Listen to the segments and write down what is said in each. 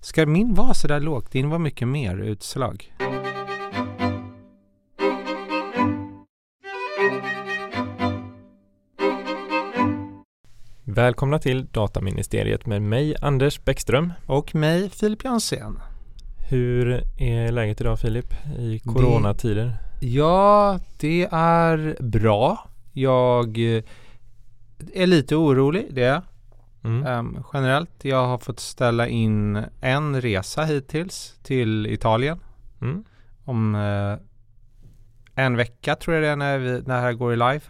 Ska min vara så där lågt? Din var mycket mer utslag. Välkomna till Dataministeriet med mig Anders Bäckström. Och mig Filip Jansén. Hur är läget idag Filip i coronatider? Ja, det är bra. Jag eh, är lite orolig, det är mm. um, generellt. Jag har fått ställa in en resa hittills till Italien. Mm. Om uh, en vecka tror jag det är när, vi, när det här går i live.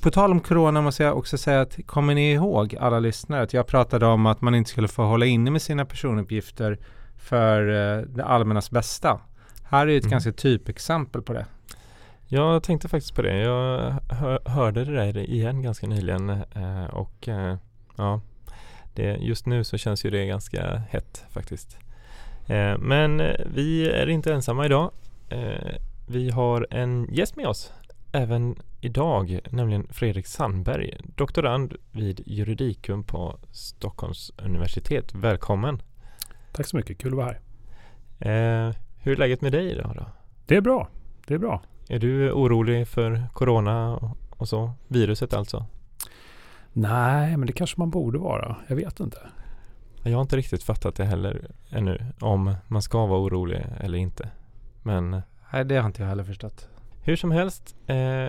På tal om corona måste jag också säga att kommer ni ihåg alla lyssnare att jag pratade om att man inte skulle få hålla inne med sina personuppgifter för uh, det allmännas bästa. Här är ett mm. ganska typexempel på det. Jag tänkte faktiskt på det. Jag hör, hörde det där igen ganska nyligen eh, och ja, det, just nu så känns ju det ganska hett faktiskt. Eh, men vi är inte ensamma idag. Eh, vi har en gäst med oss även idag, nämligen Fredrik Sandberg, doktorand vid juridikum på Stockholms universitet. Välkommen! Tack så mycket, kul att vara här. Eh, hur är läget med dig idag då? Det är bra, det är bra. Är du orolig för corona och så? Viruset alltså? Nej, men det kanske man borde vara. Jag vet inte. Jag har inte riktigt fattat det heller ännu. Om man ska vara orolig eller inte. Men Nej, det har inte jag heller förstått. Hur som helst. Eh,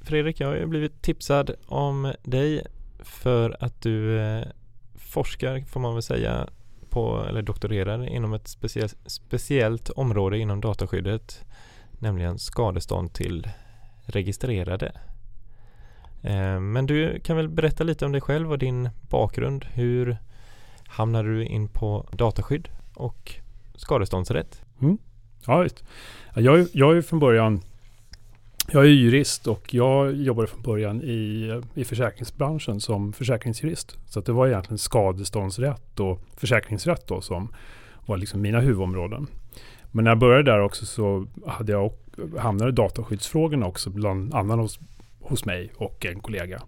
Fredrik, jag har ju blivit tipsad om dig för att du eh, forskar, får man väl säga, på, eller doktorerar inom ett speciellt, speciellt område inom dataskyddet nämligen skadestånd till registrerade. Eh, men du kan väl berätta lite om dig själv och din bakgrund. Hur hamnade du in på dataskydd och skadeståndsrätt? Mm. Ja, just. Jag, jag är från början jag är jurist och jag jobbade från början i, i försäkringsbranschen som försäkringsjurist. Så det var egentligen skadeståndsrätt och försäkringsrätt då som var liksom mina huvudområden. Men när jag började där också så hade jag hamnade dataskyddsfrågorna också bland annat hos, hos mig och en kollega.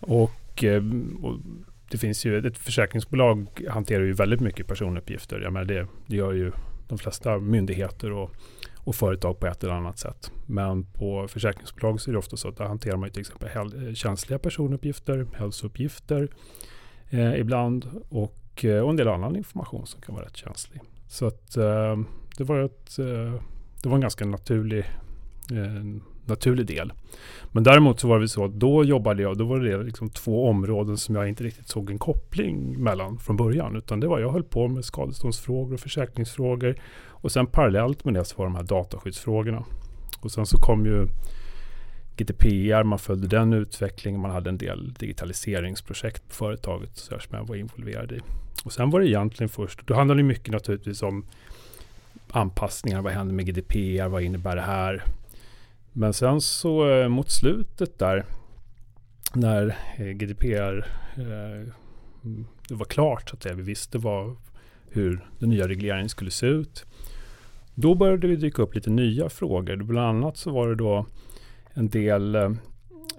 Och, eh, och, det finns ju, ett försäkringsbolag hanterar ju väldigt mycket personuppgifter. Jag menar det, det gör ju de flesta myndigheter och, och företag på ett eller annat sätt. Men på försäkringsbolag så är det ofta så att där hanterar man till exempel eh, känsliga personuppgifter, hälsouppgifter eh, ibland och, eh, och en del annan information som kan vara rätt känslig. Så att eh, det var ett eh, det var en ganska naturlig, eh, naturlig del. Men däremot så var det så att då jobbade jag, då var det liksom två områden som jag inte riktigt såg en koppling mellan från början. Utan det var, jag höll på med skadeståndsfrågor och försäkringsfrågor. Och sen parallellt med det så var de här dataskyddsfrågorna. Och sen så kom ju GDPR, man följde den utvecklingen, man hade en del digitaliseringsprojekt på företaget som jag var involverad i. Och sen var det egentligen först, då handlade det mycket naturligtvis om anpassningar, vad händer med GDPR, vad innebär det här? Men sen så eh, mot slutet där, när eh, GDPR eh, det var klart, att vi visste vad, hur den nya regleringen skulle se ut. Då började det dyka upp lite nya frågor. Bland annat så var det då en del eh,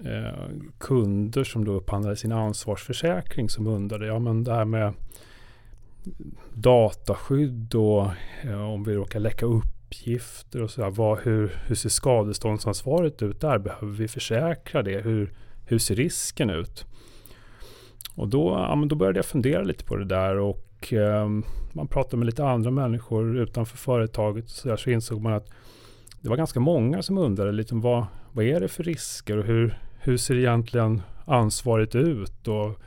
eh kunder som då upphandlade sin ansvarsförsäkring som undrade, ja men det här med dataskydd och eh, om vi råkar läcka upp uppgifter och sådär. hur, hur ser skadeståndsansvaret ut där? Behöver vi försäkra det? Hur, hur ser risken ut? Och då, ja, men då började jag fundera lite på det där och eh, man pratade med lite andra människor utanför företaget så, där, så insåg man att det var ganska många som undrade lite om vad, vad är det för risker och hur, hur ser egentligen ansvaret ut och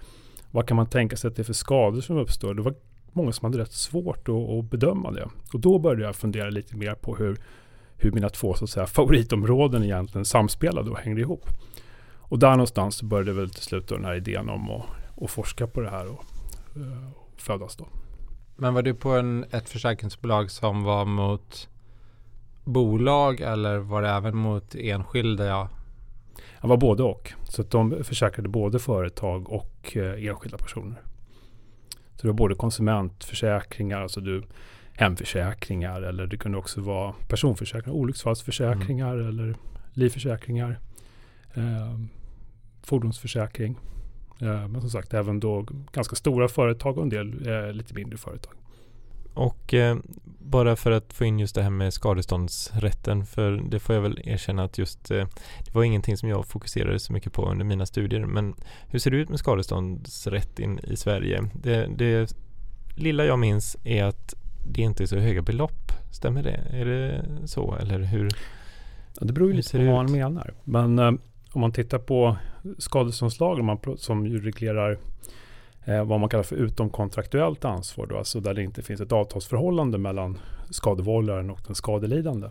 vad kan man tänka sig att det är för skador som uppstår? Det var många som hade rätt svårt att, att, bedöma det. Och då började jag fundera lite mer på hur, hur mina två så att säga, favoritområden egentligen samspelade och hängde ihop. Och där någonstans började väl till slut den här idén om att, att forska på det här och, och födas då. Men var du på en, ett försäkringsbolag som var mot bolag eller var det även mot enskilda? Ja? Jag var både och. Så de försäkrade både företag och eh, enskilda personer. Så det var både konsumentförsäkringar, alltså du, hemförsäkringar eller det kunde också vara personförsäkringar, olycksfallsförsäkringar mm. eller livförsäkringar, eh, fordonsförsäkring. Eh, men som sagt, även då ganska stora företag och en del eh, lite mindre företag. Och eh, bara för att få in just det här med skadeståndsrätten, för det får jag väl erkänna att just eh, det var ingenting som jag fokuserade så mycket på under mina studier. Men hur ser det ut med skadeståndsrätt in, i Sverige? Det, det lilla jag minns är att det inte är så höga belopp. Stämmer det? Är det så eller hur? Ja, det beror ju lite på vad man menar. Men eh, om man tittar på skadeståndslagen som ju reglerar eh, vad man kallar för utomkontraktuellt ansvar, då, alltså där det inte finns ett avtalsförhållande mellan skadevållaren och den skadelidande.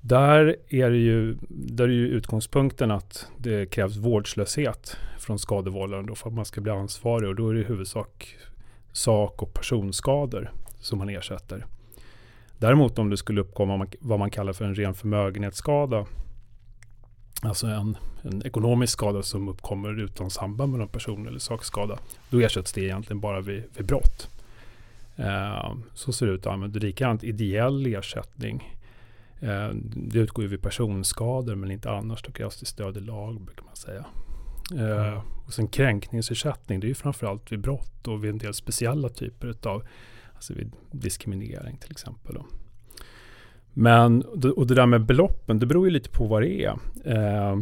Där är, det ju, där är ju utgångspunkten att det krävs vårdslöshet från skadevållaren då för att man ska bli ansvarig och då är det i huvudsak sak och personskador som man ersätter. Däremot om det skulle uppkomma vad man kallar för en ren förmögenhetsskada, alltså en, en ekonomisk skada som uppkommer utan samband med någon person eller sakskada, då ersätts det egentligen bara vid, vid brott. Eh, så ser det ut. Är likadant ideell ersättning. Eh, det utgår ju vid personskador men inte annars. Då krävs det stöd i lag brukar man säga. Eh, mm. och sen kränkningsersättning, det är ju framförallt vid brott och vid en del speciella typer av Alltså vid diskriminering till exempel. Då. Men, och det där med beloppen, det beror ju lite på vad det är. Eh,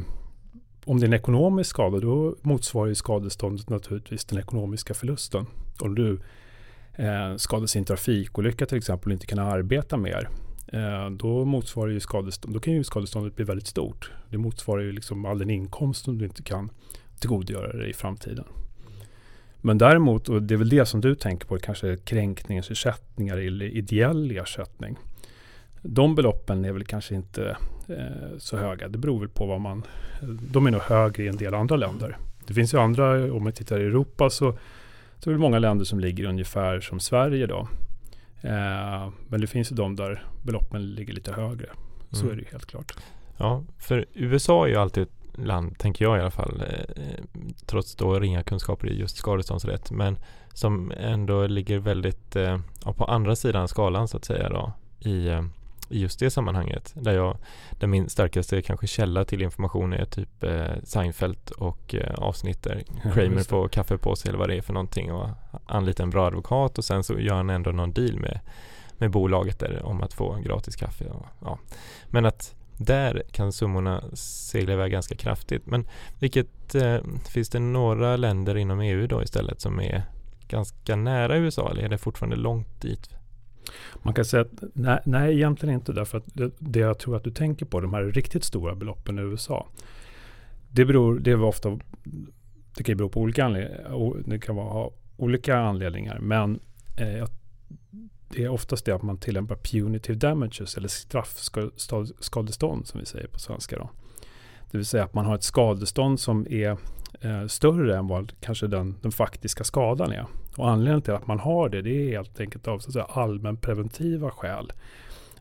om det är en ekonomisk skada, då motsvarar ju skadeståndet naturligtvis den ekonomiska förlusten. Om du eh, skadas i en trafikolycka till exempel och inte kan arbeta mer, eh, då motsvarar ju skadestånd, då kan ju skadeståndet bli väldigt stort. Det motsvarar ju liksom all den inkomst som du inte kan tillgodogöra dig i framtiden. Men däremot, och det är väl det som du tänker på, kanske kränkningsersättningar eller ideell ersättning. De beloppen är väl kanske inte eh, så höga. Det beror väl på vad man... De är nog högre i en del andra länder. Det finns ju andra, om man tittar i Europa så, så är det många länder som ligger ungefär som Sverige då. Eh, men det finns ju de där beloppen ligger lite högre. Så mm. är det ju helt klart. Ja, för USA är ju alltid land, tänker jag i alla fall, eh, trots då ringa kunskaper i just skadeståndsrätt, men som ändå ligger väldigt eh, på andra sidan skalan så att säga då i, eh, i just det sammanhanget. Där, jag, där min starkaste kanske källa till information är typ eh, Seinfeld och eh, avsnitt där Kramer ja, får kaffe på sig eller vad det är för någonting och anlitar en bra advokat och sen så gör han ändå någon deal med, med bolaget där om att få gratis kaffe. Och, ja. Men att där kan summorna segla iväg ganska kraftigt. Men vilket, eh, finns det några länder inom EU då istället som är ganska nära USA eller är det fortfarande långt dit? Man kan säga att nej, nej egentligen inte därför att det, det, jag tror att du tänker på, de här riktigt stora beloppen i USA. Det beror, det är ofta, det kan ju bero på olika anledningar, det kan vara, ha olika anledningar men eh, det är oftast det att man tillämpar punitive damages eller straffskadestånd som vi säger på svenska. Då. Det vill säga att man har ett skadestånd som är eh, större än vad kanske den, den faktiska skadan är. Och anledningen till att man har det, det är helt enkelt av så att säga, allmänpreventiva skäl.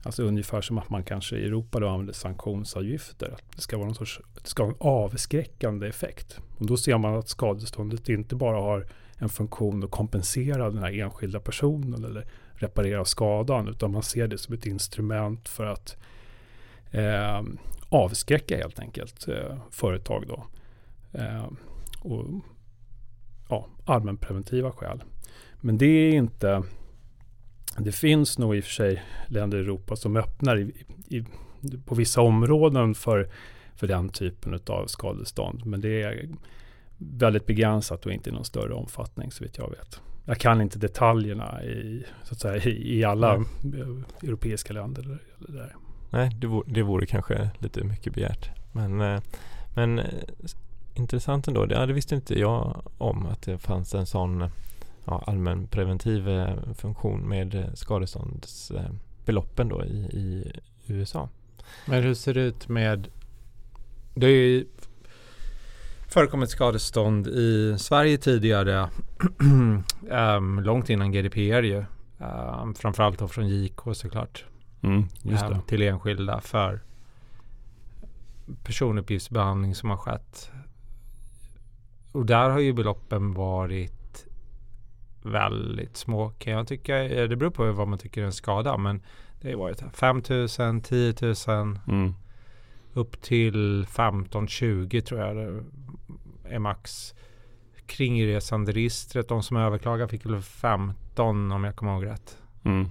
Alltså ungefär som att man kanske i Europa då använder sanktionsavgifter. det ska vara någon sorts det ska ha en avskräckande effekt. Och då ser man att skadeståndet inte bara har en funktion att kompensera den här enskilda personen eller reparera skadan utan man ser det som ett instrument för att eh, avskräcka helt enkelt eh, företag då. Eh, och ja, allmänpreventiva skäl. Men det är inte det finns nog i och för sig länder i Europa som öppnar i, i, på vissa områden för, för den typen av skadestånd. Men det är väldigt begränsat och inte i någon större omfattning så vitt jag vet jag kan inte detaljerna i, så att säga, i, alla mm. europeiska länder. Där. Nej, det vore, det vore kanske lite mycket begärt. Men, eh, men eh, intressant ändå. Det, det visste inte jag om att det fanns en sån ja, allmänpreventiv eh, funktion med skadeståndsbeloppen då i, i USA. Men hur ser det ut med det är ju förekommit skadestånd i Sverige tidigare, um, långt innan GDPR ju. Um, framförallt då från JK såklart. Mm, um, till enskilda för personuppgiftsbehandling som har skett. Och där har ju beloppen varit väldigt små kan jag tycka. Det beror på vad man tycker är en skada men det har varit 5 000, 10 000 mm. upp till 15-20 tror jag är max. kringresanderegistret, de som överklagade fick väl 15 om jag kommer ihåg rätt. Mm.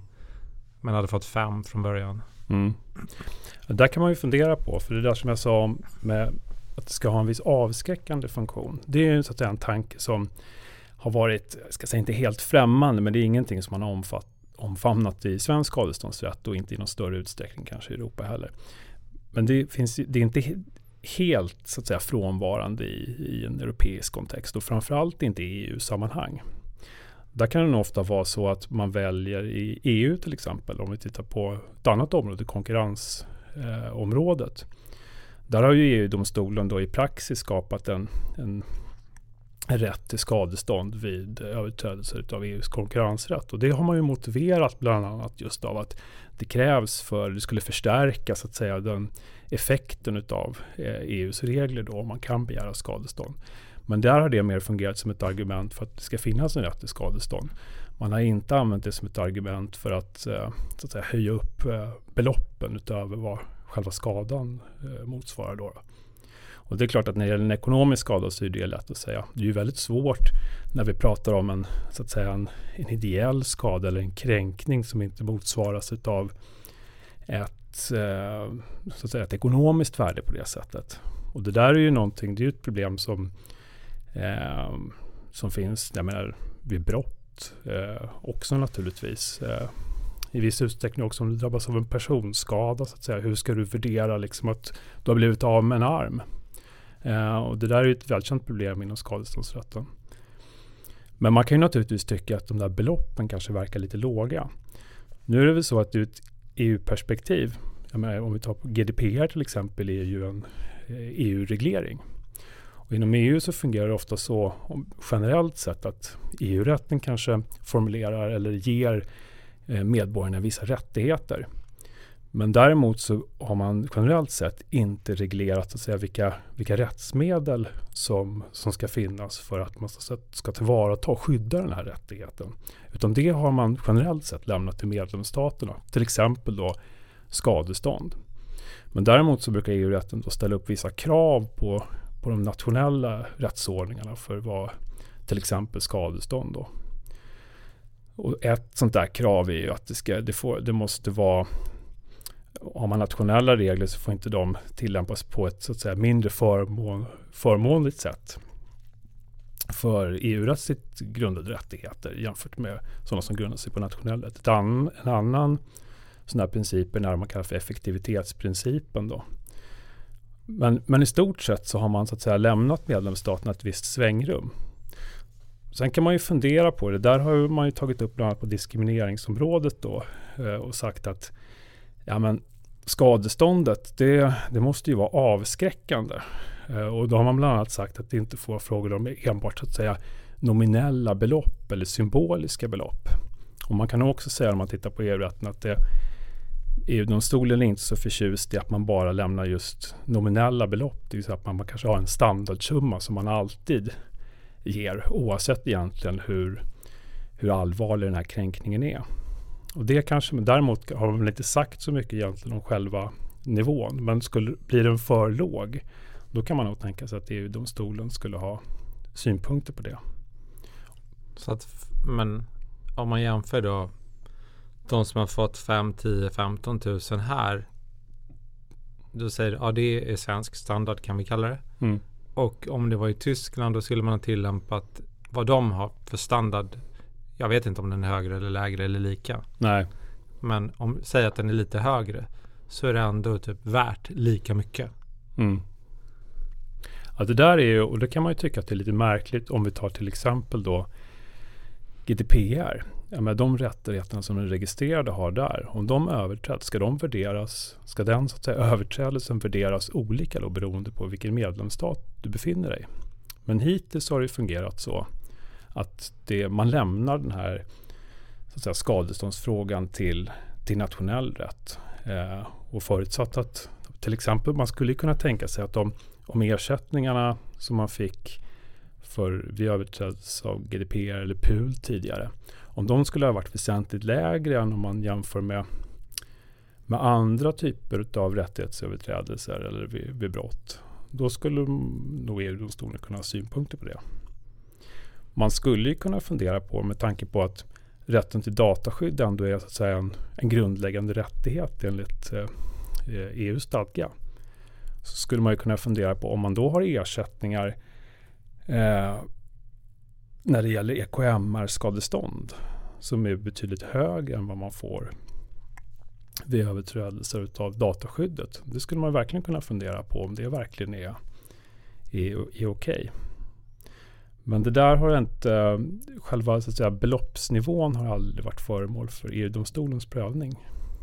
Men hade fått fem från början. Mm. Där kan man ju fundera på, för det där som jag sa om med att det ska ha en viss avskräckande funktion. Det är ju så att säga en tanke som har varit, jag ska säga inte helt främmande, men det är ingenting som man har omfatt, omfamnat i svensk skadeståndsrätt och inte i någon större utsträckning kanske i Europa heller. Men det, finns, det är inte helt så att säga frånvarande i, i en europeisk kontext och framförallt inte i EU-sammanhang. Där kan det nog ofta vara så att man väljer i EU till exempel, om vi tittar på ett annat område, konkurrensområdet. Eh, där har ju EU-domstolen då i praxis skapat en, en rätt till skadestånd vid överträdelser av EUs konkurrensrätt. Och det har man ju motiverat bland annat just av att det krävs för, det skulle förstärka så att säga den effekten av EUs eh, e regler då om man kan begära skadestånd. Men där har det mer fungerat som ett argument för att det ska finnas en rätt till skadestånd. Man har inte använt det som ett argument för att, eh, så att säga, höja upp eh, beloppen utöver vad själva skadan eh, motsvarar. Då. Och det är klart att när det gäller en ekonomisk skada så är det lätt att säga. Det är ju väldigt svårt när vi pratar om en, så att säga, en, en ideell skada eller en kränkning som inte motsvaras av ett, eh, så att säga, ett ekonomiskt värde på det sättet. Och det där är ju någonting, det är ju ett problem som, eh, som finns jag menar, vid brott eh, också naturligtvis. Eh, i viss utsträckning också om du drabbas av en personskada. Så att säga. Hur ska du värdera liksom att du har blivit av med en arm? Eh, och det där är ett välkänt problem inom skadeståndsrätten. Men man kan ju naturligtvis tycka att de där beloppen kanske verkar lite låga. Nu är det väl så att ur ett EU-perspektiv, om vi tar på GDPR till exempel, är ju en eh, e EU-reglering. Och inom EU så fungerar det ofta så generellt sett att EU-rätten kanske formulerar eller ger Eh, medborgarna vissa rättigheter. Men däremot så har man generellt sett inte reglerat att säga, vilka, vilka rättsmedel som, som ska finnas för att man ska, ska tillvarata och skydda den här rättigheten. Utan det har man generellt sett lämnat till medlemsstaterna. Till exempel då skadestånd. Men däremot så brukar EU-rätten då ställa upp vissa krav på, på de nationella rättsordningarna för vad till exempel skadestånd då. Och ett sånt där krav är ju att det, ska, det, får, det måste vara har man nationella regler så får inte de tillämpas på ett så att säga, mindre förmån, förmånligt sätt för EU-rättsligt grundade rättigheter jämfört med sådana som grundar sig på nationell rätt. An, en annan sån här princip är när man kallar för effektivitetsprincipen. Då. Men, men i stort sett så har man så att säga lämnat medlemsstaterna ett visst svängrum. Sen kan man ju fundera på det. Där har man ju tagit upp bland annat på diskrimineringsområdet då eh, och sagt att ja, men skadeståndet, det, det måste ju vara avskräckande. Eh, och då har man bland annat sagt att det inte får vara frågor om enbart så att säga nominella belopp eller symboliska belopp. Och man kan också säga om man tittar på EU-rätten att EU-domstolen är inte så förtjust i att man bara lämnar just nominella belopp. Det vill säga att man, man kanske har en standardsumma som man alltid ger oavsett egentligen hur, hur allvarlig den här kränkningen är. Och det kanske, men däremot har de väl inte sagt så mycket egentligen om själva nivån. Men skulle, blir den för låg, då kan man nog tänka sig att EU-domstolen skulle ha synpunkter på det. Så att, men om man jämför då de som har fått 5, 10, 15 tusen här. Då säger ja det är svensk standard kan vi kalla det. Mm. Och om det var i Tyskland då skulle man ha tillämpat vad de har för standard jag vet inte om den är högre eller lägre eller lika. Nej. Men om, säg att den är lite högre så är det ändå typ värt lika mycket. Mm. Ja, det där är ju, och det kan man ju tycka att det är lite märkligt om vi tar till exempel då GDPR. Ja, med de rättigheterna som den registrerade har där, om de överträds, ska de värderas, ska den så att säga, överträdelsen värderas olika då beroende på vilken medlemsstat du befinner dig Men hittills har det fungerat så att det, man lämnar den här så att säga, skadeståndsfrågan till, till nationell rätt. Eh, och förutsatt att till exempel man skulle kunna tänka sig att om, om ersättningarna som man fick för vid överträdelse av GDPR eller PUL tidigare. Om de skulle ha varit väsentligt lägre än om man jämför med, med andra typer av rättighetsöverträdelser eller vid, vid brott. Då skulle nog EU-domstolen kunna ha synpunkter på det. man skulle ju kunna fundera på med tanke på att rätten till dataskydd ändå är så att säga en, en grundläggande rättighet enligt eh, eh EUs stadga. Så skulle man ju kunna fundera på om man då har ersättningar eh, när det gäller EKMR-skadestånd som är betydligt högre än vad man får vid överträdelser av dataskyddet. Det skulle man verkligen kunna fundera på om det verkligen är, är, är okej. Okay. Men det där har inte, själva så att säga, beloppsnivån har aldrig varit föremål för EU-domstolens prövning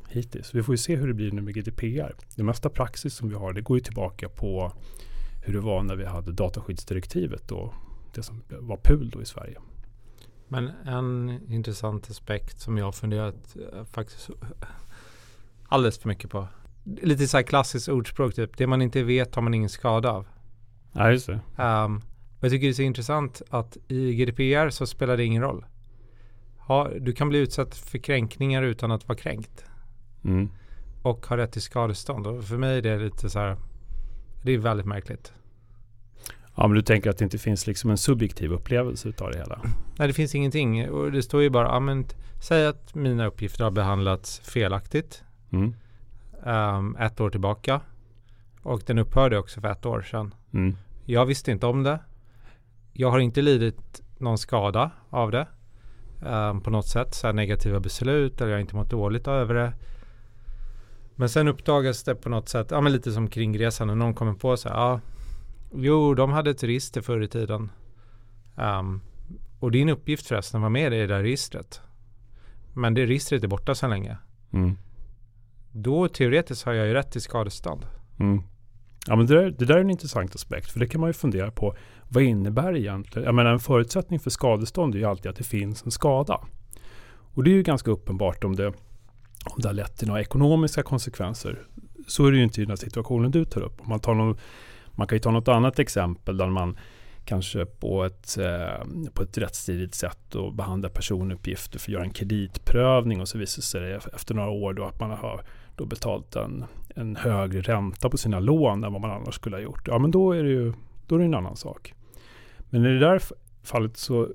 hittills. Vi får ju se hur det blir nu med GDPR. Det mesta praxis som vi har det går ju tillbaka på hur det var när vi hade dataskyddsdirektivet och det som var PUL då i Sverige. Men en intressant aspekt som jag har funderat eh, faktiskt alldeles för mycket på. Lite så här klassiskt ordspråk typ. Det man inte vet har man ingen skada av. Ja, just det. Um, jag tycker det är så intressant att i GDPR så spelar det ingen roll. Ha, du kan bli utsatt för kränkningar utan att vara kränkt. Mm. Och ha rätt till skadestånd. Och för mig är det lite så här. Det är väldigt märkligt. Ja, men du tänker att det inte finns liksom en subjektiv upplevelse utav det hela? Nej, det finns ingenting. Och det står ju bara, ja, men, säg att mina uppgifter har behandlats felaktigt. Mm. Um, ett år tillbaka. Och den upphörde också för ett år sedan. Mm. Jag visste inte om det. Jag har inte lidit någon skada av det. Um, på något sätt. Så negativa beslut eller jag har inte mått dåligt över det. Men sen uppdagas det på något sätt, ja men lite som kringresan och någon kommer på så här, ja Jo, de hade ett register förr i tiden. Um, och din uppgift förresten var med i det där registret. Men det registret är borta sedan länge. Mm. Då teoretiskt har jag ju rätt till skadestånd. Mm. Ja, men det där, det där är en intressant aspekt. För det kan man ju fundera på. Vad innebär det egentligen? Jag menar en förutsättning för skadestånd är ju alltid att det finns en skada. Och det är ju ganska uppenbart om det, om det har lett till några ekonomiska konsekvenser. Så är det ju inte i den här situationen du tar upp. Om man tar någon man kan ju ta något annat exempel där man kanske på ett, eh, på ett rättsstridigt sätt och behandlar personuppgifter för att göra en kreditprövning och så visar sig det efter några år då att man har då betalt en, en högre ränta på sina lån än vad man annars skulle ha gjort. Ja, men då är det ju då är det en annan sak. Men i det där fallet så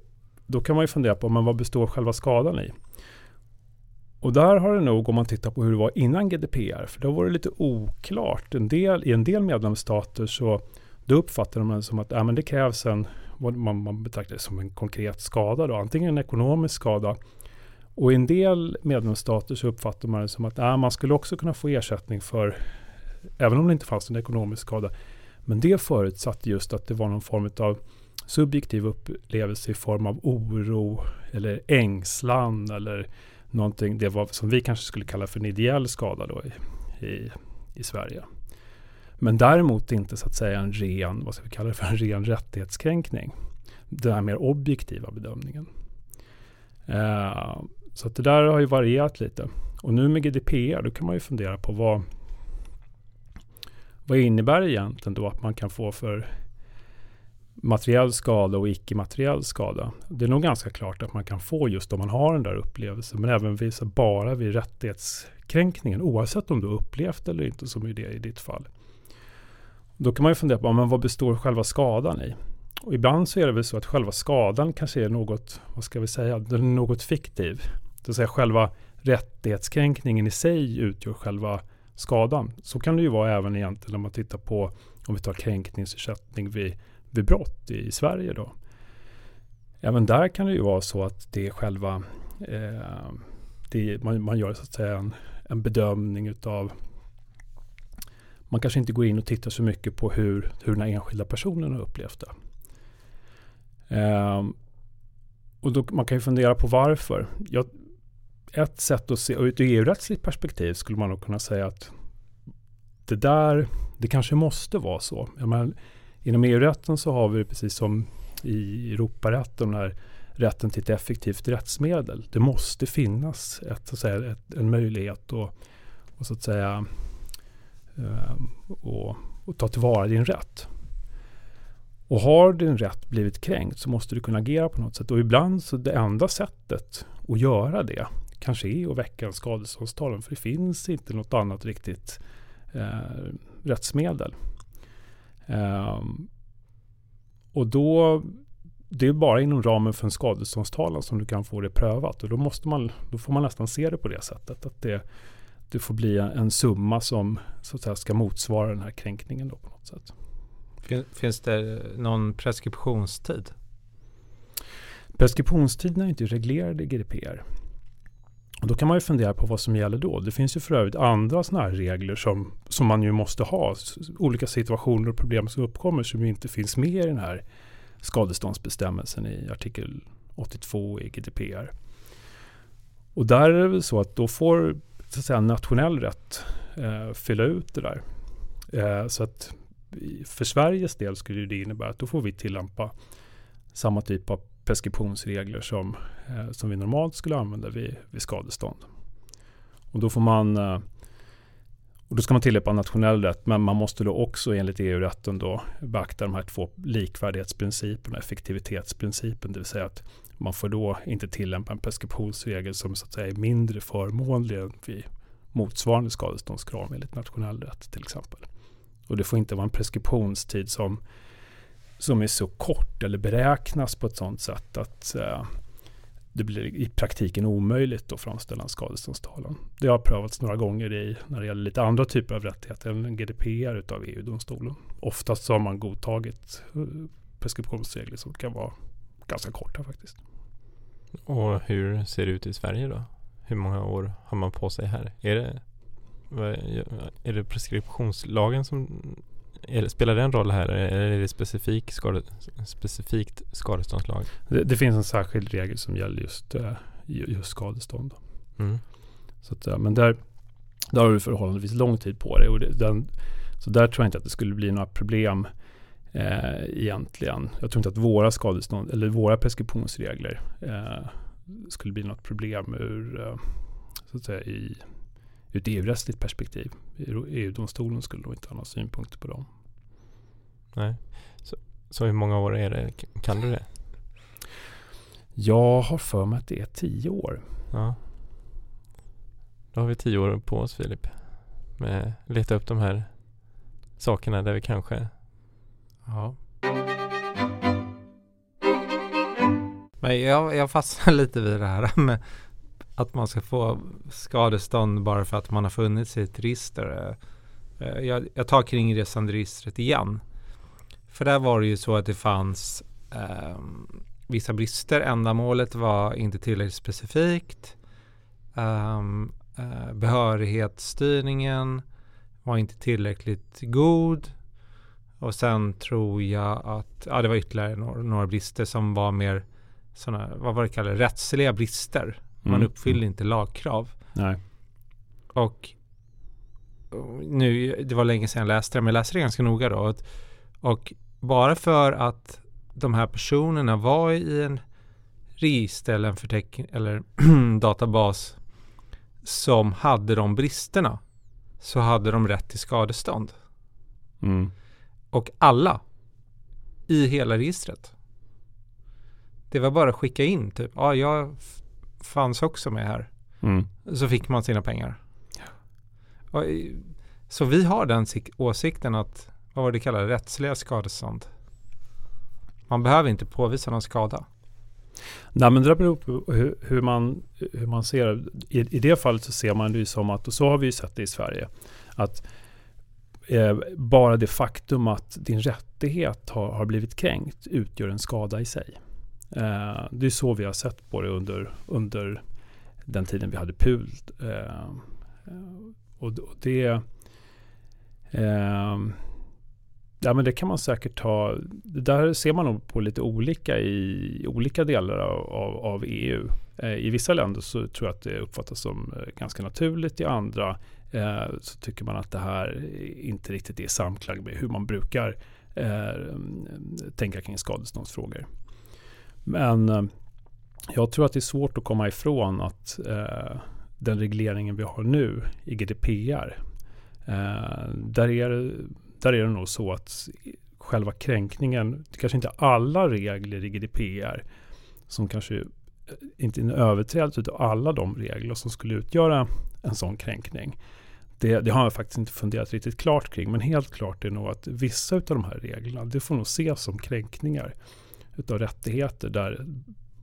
då kan man ju fundera på men vad består själva skadan i? Och där har det nog, om man tittar på hur det var innan GDPR, för då var det lite oklart. En del, I en del medlemsstater så då uppfattade man det som att äh, men det krävs en, man, man betraktar det som en konkret skada, då, antingen en ekonomisk skada. Och i en del medlemsstater så uppfattar man det som att äh, man skulle också kunna få ersättning för, även om det inte fanns en ekonomisk skada. Men det förutsatte just att det var någon form av subjektiv upplevelse i form av oro eller ängslan eller någonting, det var som vi kanske skulle kalla för en ideell skada då i, i, i Sverige. Men däremot inte så att säga en ren, vad ska vi kalla det för, en ren rättighetskränkning. Den här mer objektiva bedömningen. Eh, så att det där har ju varierat lite. Och nu med GDPR, då kan man ju fundera på vad, vad innebär det egentligen då att man kan få för materiell skada och icke-materiell skada. Det är nog ganska klart att man kan få just om man har den där upplevelsen. Men även vid, bara vid rättighetskränkningen, oavsett om du upplevt eller inte, som är det i ditt fall. Då kan man ju fundera på, men vad består själva skadan i? Och ibland så är det väl så att själva skadan kanske är något, vad ska vi säga, den är något fiktiv. Det vill säga själva rättighetskränkningen i sig utgör själva skadan. Så kan det ju vara även egentligen när man tittar på, om vi tar kränkningsersättning vid vid brott i Sverige då. Även där kan det ju vara så att det är själva eh, det, man, man, gör så att säga en, en bedömning utav man kanske inte går in och tittar så mycket på hur, hur den här enskilda personen har upplevt det. Eh, och då, man kan ju fundera på varför. Jag, ett sätt att se, ur ett EU-rättsligt perspektiv skulle man nog kunna säga att det där, det kanske måste vara så. Jag menar, Inom EU-rätten så har vi precis som i Europarätten den här rätten till ett effektivt rättsmedel. Det måste finnas ett, så att säga, ett, en möjlighet att och, så att säga, eh, och, och ta tillvara din rätt. Och har din rätt blivit kränkt så måste du kunna agera på något sätt. Och ibland så det enda sättet att göra det kanske är att väcka en skadeståndstalan. För det finns inte något annat riktigt eh, rättsmedel. Um, och då, det är bara inom ramen för en skadeståndstalan som du kan få det prövat. Och då, måste man, då får man nästan se det på det sättet. Att det, det får bli en summa som så att säga, ska motsvara den här kränkningen då på något sätt. Finns det någon preskriptionstid? Preskriptionstiden är inte reglerad i GDPR. Och då kan man ju fundera på vad som gäller då. Det finns ju för övrigt andra sådana här regler som, som man ju måste ha. Olika situationer och problem som uppkommer som ju inte finns med i den här skadeståndsbestämmelsen i artikel 82 i GDPR. Och där är det väl så att då får så att säga, nationell rätt eh, fylla ut det där. Eh, så att för Sveriges del skulle det innebära att då får vi tillämpa samma typ av preskriptionsregler som, eh, som vi normalt skulle använda vid, vid skadestånd. Och då får man eh, och då ska man tillämpa nationell rätt, men man måste då också enligt EU-rätten då beakta de här två likvärdighetsprinciperna, effektivitetsprincipen, det vill säga att man får då inte tillämpa en preskriptionsregel som så att säga är mindre förmånlig än vid motsvarande skadeståndskrav enligt nationell rätt till exempel. Och det får inte vara en preskriptionstid som, som är så kort eller beräknas på ett sådant sätt att eh, det blir i praktiken omöjligt att framställa en skadeståndstalan. Det har prövats några gånger i, när det gäller lite andra typer av rättigheter än GDPR utav EU-domstolen. Oftast så har man godtagit eh, preskriptionsregler som kan vara ganska korta faktiskt. Och hur ser det ut i Sverige då? Hur många år har man på sig här? Är det, är det preskriptionslagen som är, spelar det en roll här eller är det specifik skade, specifikt skadeståndslag? Det, det, finns en särskild regel som gäller just, uh, just skadestånd. Mm. Så att, men där, där har du förhållandevis lång tid på dig. Och det, den, så där tror jag inte att det skulle bli några problem eh, egentligen. Jag tror inte att våra skadestånd eller våra preskriptionsregler eh, skulle bli något problem ur, eh, så att säga, i ur ett EU-rättsligt perspektiv. EU-domstolen skulle då inte ha några synpunkter på dem. Nej. Så, så hur många år är det? Kan du det? Jag har för mig att det är tio år. Ja. Då har vi tio år på oss Filip. Med att leta upp de här sakerna där vi kanske Ja. Men jag, jag fastnar lite vid det här med att man ska få skadestånd bara för att man har funnits i ett register. Eh, eh, jag, jag tar registret igen. För där var det ju så att det fanns eh, vissa brister. Ändamålet var inte tillräckligt specifikt. Um, behörighetsstyrningen var inte tillräckligt god. Och sen tror jag att, ja det var ytterligare några, några brister som var mer sådana, vad var det kallade, rättsliga brister. Man mm. uppfyllde inte lagkrav. Nej. Och nu, det var länge sedan jag läste det, men jag läste det ganska noga då. Och, och bara för att de här personerna var i en register eller en förteckning eller databas som hade de bristerna så hade de rätt till skadestånd. Mm. Och alla i hela registret. Det var bara att skicka in typ, ja jag fanns också med här. Mm. Så fick man sina pengar. Och, så vi har den åsikten att, vad var det kallade, rättsliga skadestånd. Man behöver inte påvisa någon skada. Nej men det beror på hur, hur, man, hur man ser I, I det fallet så ser man det ju som att, och så har vi ju sett det i Sverige, att eh, bara det faktum att din rättighet har, har blivit kränkt utgör en skada i sig. Eh, det är så vi har sett på det under, under den tiden vi hade PUL. Eh, eh och, och det... Eh, ja men det kan man säkert ta. Det där ser man nog på lite olika i olika delar av, av, EU. Eh, I vissa länder så tror jag att det uppfattas som eh, ganska naturligt. I andra eh, så tycker man att det här inte riktigt är samklang med hur man brukar eh, tänka kring skadeståndsfrågor. Men eh, jag tror att det är svårt att komma ifrån att eh, den regleringen vi har nu i GDPR, eh, där, är, där är det nog så att själva kränkningen, det kanske inte alla regler i GDPR som kanske eh, inte är en överträdelse av alla de regler som skulle utgöra en sån kränkning. Det, det, har jag faktiskt inte funderat riktigt klart kring, men helt klart är nog att vissa av de här reglerna, det får nog ses som kränkningar utav rättigheter där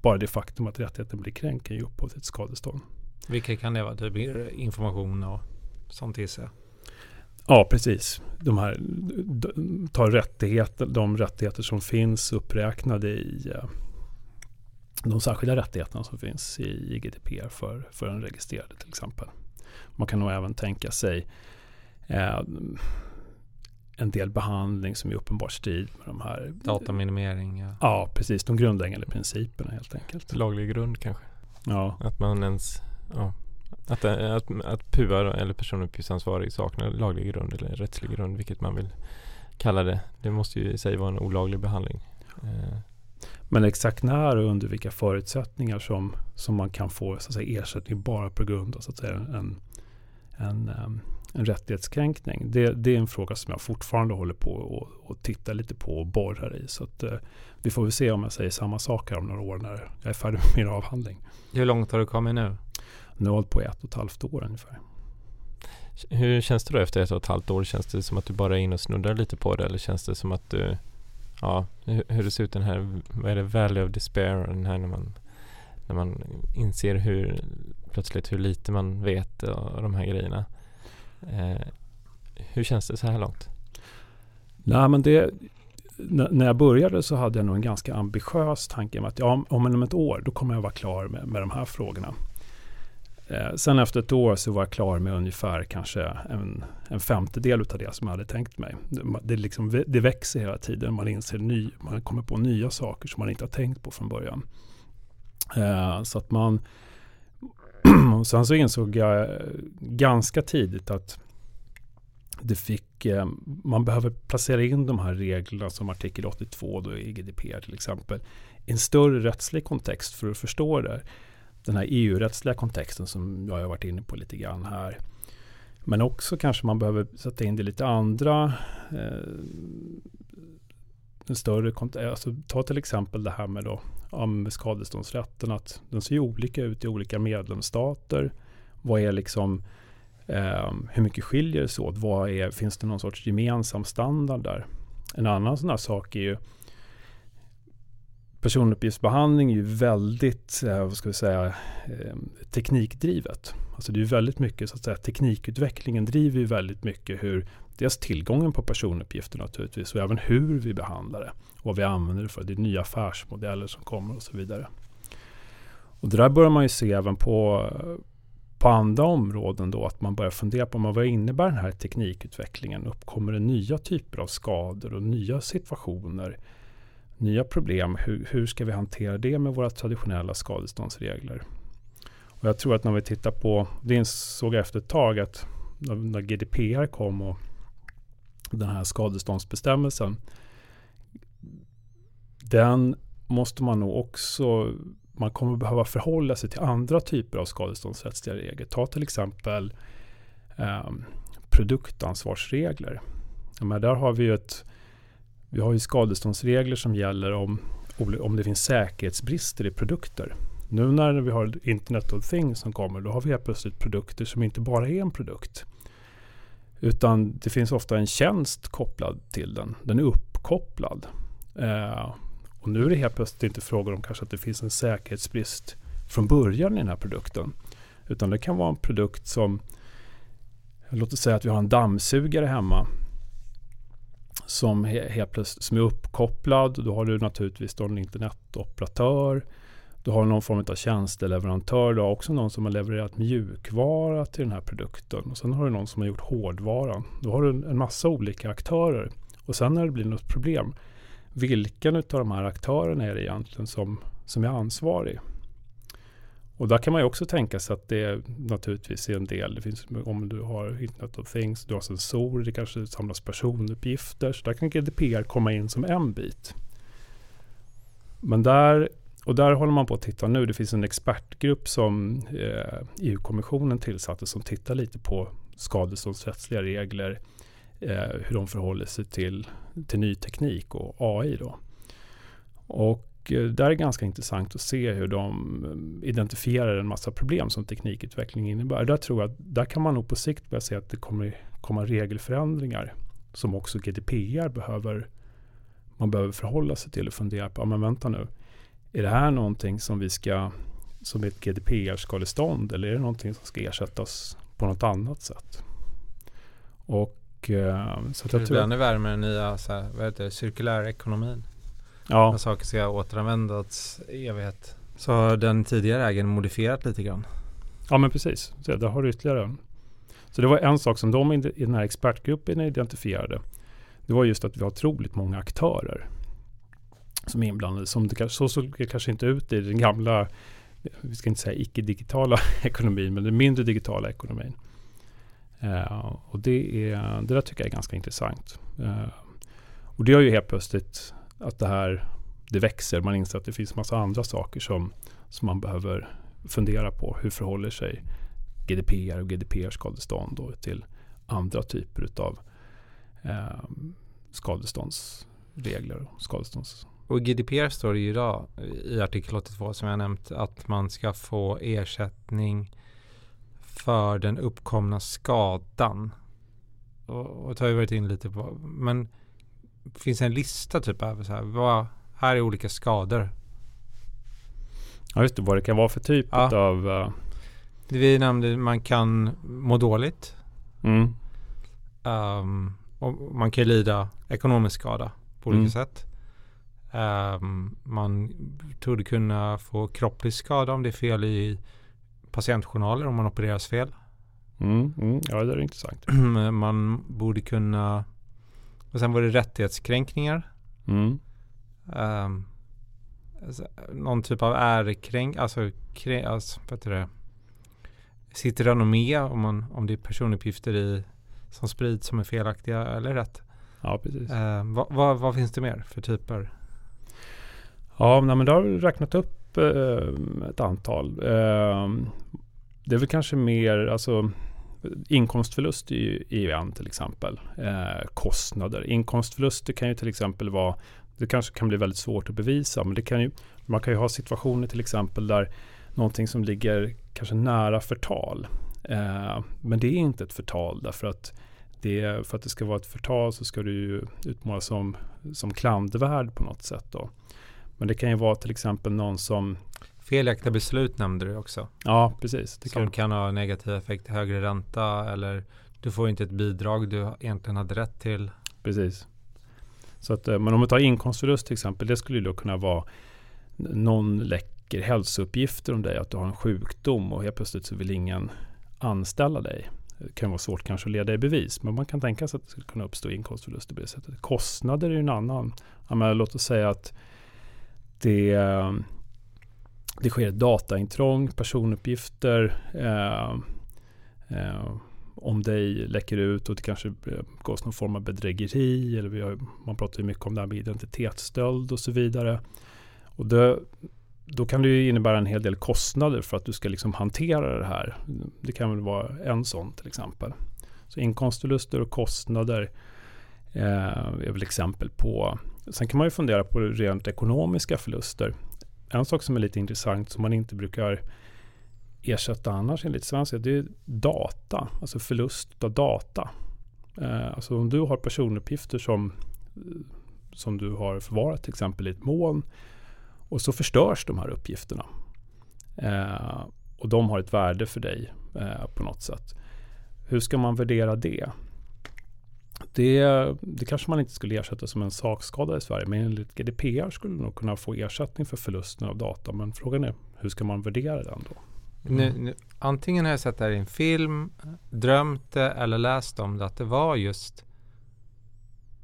bara det faktum att rättigheten blir kränkt kan ge upphov till ett skadestånd. Vilka kan det vara? Typ information och sånt gissar jag. Ja, precis. De här tar rättigheter, de rättigheter som finns uppräknade i eh, de särskilda rättigheterna som finns i GDPR för, för en registrerade till exempel. Man kan nog även tänka sig eh, en del behandling som är uppenbart strid med de här Dataminimering. Ja. ja, precis. De grundläggande principerna helt enkelt. Laglig grund kanske? Ja. Att man ens ja, att, eh, att, att PUA eller personuppgiftsansvarig saknar laglig grund eller rättslig grund, vilket man vill kalla det. Det måste ju i sig vara en olaglig behandling. Eh. Men exakt när och under vilka förutsättningar som, som man kan få så att säga, ersättning bara på grund av så att säga, en, en, en rättighetskränkning. Det, det är en fråga som jag fortfarande håller på och, och tittar lite på och borrar i. Så att, eh, vi får väl se om jag säger samma sak här om några år när jag är färdig med min avhandling. Hur långt har du kommit nu? Nu har jag hållit på i ett och ett halvt år ungefär. Hur känns det då efter ett och ett halvt år? Känns det som att du bara är inne och snuddar lite på det eller känns det som att du Ja, hur det ser ut den här, vad är det, Valley of Despair, den här när man när man inser hur plötsligt hur lite man vet av de här grejerna. Eh, hur känns det så här långt? Nej, men det, när jag började så hade jag nog en ganska ambitiös tanke om att ja, om ett år då kommer jag vara klar med, med de här frågorna. Eh, sen efter ett år så var jag klar med ungefär kanske en, en femtedel av det som jag hade tänkt mig. Det, liksom, det växer hela tiden, man inser ny, man kommer på nya saker som man inte har tänkt på från början. Eh, så att man... sen så insåg jag eh, ganska tidigt att det fick, eh, man behöver placera in de här reglerna som artikel 82 då i GDPR till exempel i en större rättslig kontext för att förstå det den här EU-rättsliga kontexten som jag har varit inne på lite grann här. Men också kanske man behöver sätta in det lite andra eh, en större alltså, Ta till exempel det här med, då, om skadeståndsrätten. Att den ser ju olika ut i olika medlemsstater. Vad är liksom eh, hur mycket skiljer det sig åt? Vad är, finns det någon sorts gemensam standard där? En annan sån här sak är ju personuppgiftsbehandling är ju väldigt, eh, vad ska vi säga, eh, teknikdrivet. Alltså det är väldigt mycket, så att säga, teknikutvecklingen driver ju väldigt mycket hur dels tillgången på personuppgifter naturligtvis och även hur vi behandlar det. Vad vi använder det för. Det är nya affärsmodeller som kommer och så vidare. Och det där börjar man ju se även på, på andra områden då, att man börjar fundera på vad innebär den här teknikutvecklingen? Uppkommer det nya typer av skador och nya situationer? nya problem. Hur, hur ska vi hantera det med våra traditionella skadeståndsregler? Och jag tror att när vi tittar på, det insåg jag efter ett tag att när GDPR kom och den här skadeståndsbestämmelsen. Den måste man nog också, man kommer behöva förhålla sig till andra typer av skadeståndsrättsliga regler. Ta till exempel eh, produktansvarsregler. Men där har vi ju ett vi har ju skadeståndsregler som gäller om, om det finns säkerhetsbrister i produkter. Nu när vi har Internet of Things som kommer, då har vi helt plötsligt produkter som inte bara är en produkt. Utan det finns ofta en tjänst kopplad till den. Den är uppkopplad. Eh, och nu är det helt plötsligt inte frågan om kanske att det finns en säkerhetsbrist från början i den här produkten. Utan det kan vara en produkt som, låt oss säga att vi har en dammsugare hemma som, helt plötsligt, som är uppkopplad. Då har du naturligtvis då en internetoperatör. Du har någon form av tjänsteleverantör. Du har också någon som har levererat mjukvara till den här produkten. Och sen har du någon som har gjort hårdvaran. Då har du en massa olika aktörer. Och sen när det blir något problem, vilken av de här aktörerna är det egentligen som, som är ansvarig? Och där kan man ju också tänka sig att det naturligtvis är en del. Det finns, om du har Internet of Things, du har sensorer, det kanske samlas personuppgifter. Så där kan GDPR komma in som en bit. Men där, och där håller man på att titta nu. Det finns en expertgrupp som eh, EU-kommissionen tillsatte som tittar lite på skadeståndsrättsliga regler. Eh, hur de förhåller sig till, till ny teknik och AI. Då. Och eh, där är det ganska intressant att se hur de eh, identifierar en massa problem som teknikutveckling innebär. Där tror jag att där kan man nog på sikt börja se att det kommer komma regelförändringar som också GDPR behöver man behöver förhålla sig till och fundera på, ja men vänta nu, är det här någonting som vi ska, som ett GDPR-skadestånd eller är det någonting som ska ersättas på något annat sätt? Och eh, så att jag tror... Den är värre med den nya, så här, vad heter det, cirkulär ekonomin. Ja. När saker ska återanvändas i evighet. Så har den tidigare ägaren modifierat lite grann. Ja men precis, så där har du ytterligare. Så det var en sak som de i den här expertgruppen identifierade. Det var just att vi har otroligt många aktörer som är inblandade. Som det, så såg det kanske inte ut i den gamla, vi ska inte säga icke-digitala ekonomin, men den mindre digitala ekonomin. Uh, och det, är, det där tycker jag är ganska intressant. Uh, och det gör ju helt plötsligt att det här det växer. Man inser att det finns massa andra saker som, som man behöver fundera på. Hur förhåller sig GDPR och GDPR-skadestånd till andra typer av eh, skadeståndsregler och skadestånds... Och i GDPR står det ju idag i artikel 82 som jag nämnt att man ska få ersättning för den uppkomna skadan. Och, och det har vi varit in lite på. Men finns det en lista typ över så här, vad, här är olika skador. Ja just det, vad det kan vara för typ ja. av... Uh... Vi nämnde man kan må dåligt. Mm. Um, och man kan lida ekonomisk skada på olika mm. sätt. Um, man torde kunna få kropplig skada om det är fel i patientjournaler om man opereras fel. Mm, mm. Ja, det är intressant. man borde kunna... Och sen var det rättighetskränkningar. Mm. Um, alltså, någon typ av ärekränk, alltså, kränk, alltså vad heter det? Sitter renommé om, man, om det är personuppgifter i, som sprids som är felaktiga eller rätt. Ja, precis. Uh, vad, vad, vad, finns det mer för typer? Ja, men då har vi räknat upp Eh, ett antal. Eh, det är väl kanske mer, alltså inkomstförlust är ju en till exempel. Eh, kostnader. Inkomstförluster kan ju till exempel vara det kanske kan bli väldigt svårt att bevisa, men det kan ju, man kan ju ha situationer till exempel där någonting som ligger kanske nära förtal. Men det är inte ett förtal därför att det, för att det ska vara ett förtal så ska du ju utmålas som, som klandervärd på något sätt. Då. Men det kan ju vara till exempel någon som Felaktiga beslut nämnde du också. Ja, precis. Det som kan, kan ha negativ effekt, högre ränta eller du får inte ett bidrag du egentligen hade rätt till. Precis. Så att, eh, men om vi tar inkomstförlust till exempel, det skulle då kunna vara någon läcker hälsouppgifter om dig, att du har en sjukdom och helt plötsligt så vill ingen anställa dig. Det kan vara svårt kanske att leda i bevis, men man kan tänka sig att det skulle kunna uppstå inkomstförluster på det sättet. Kostnader är ju en annan. Ja, låt oss säga att det, eh, det sker ett dataintrång, personuppgifter, eh, eh, om dig läcker ut och det kanske eh, begås någon form av bedrägeri. Eller vi har, man pratar ju mycket om det här med identitetsstöld och så vidare. Och det, då kan det ju innebära en hel del kostnader för att du ska liksom hantera det här. Det kan väl vara en sån till exempel. Så inkomstförluster och kostnader eh, är väl exempel på. Sen kan man ju fundera på rent ekonomiska förluster. En sak som är lite intressant som man inte brukar ersätta annars enligt svenska, det är data, alltså förlust av data. Eh, alltså om du har personuppgifter som, som du har förvarat till exempel i ett moln och så förstörs de här uppgifterna. Eh, och de har ett värde för dig eh, på något sätt. Hur ska man värdera det? Det, det kanske man inte skulle ersätta som en sakskada i Sverige, men enligt GDPR skulle du nog kunna få ersättning för förlusten av data. Men frågan är, hur ska man värdera den då? Mm. Nu, nu, antingen har jag sett det här i en film, drömt det eller läst om det att det var just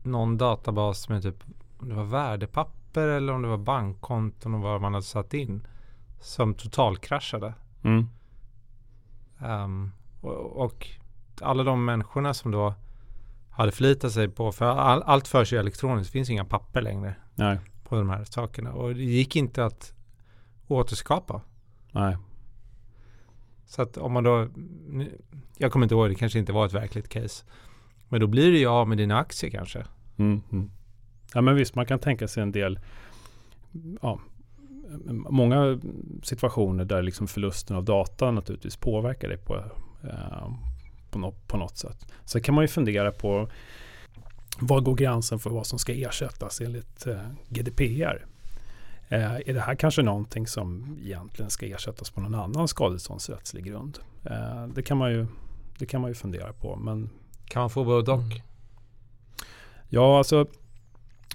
någon databas med typ om det var värdepapper eller om det var bankkonton och vad man hade satt in som totalkraschade. Mm. Um, och, och, alla de människorna som då hade förlitat sig på, för all, allt förs ju elektroniskt, det finns inga papper längre Nej. på de här sakerna. Och det gick inte att återskapa. Nej. Så att om man då, jag kommer inte ihåg, det kanske inte var ett verkligt case. Men då blir det ju av med dina aktier kanske. Mm, mm. Ja men visst, man kan tänka sig en del, ja, många situationer där liksom förlusten av data naturligtvis påverkar dig på, eh, på, något, på något sätt. Sen kan man ju fundera på var går gränsen för vad som ska ersättas enligt eh, GDPR? Eh, är det här kanske någonting som egentligen ska ersättas på någon annan skadeståndsrättslig grund? Eh, det, kan man ju, det kan man ju fundera på. Men, kan man få både och? Mm. Ja, alltså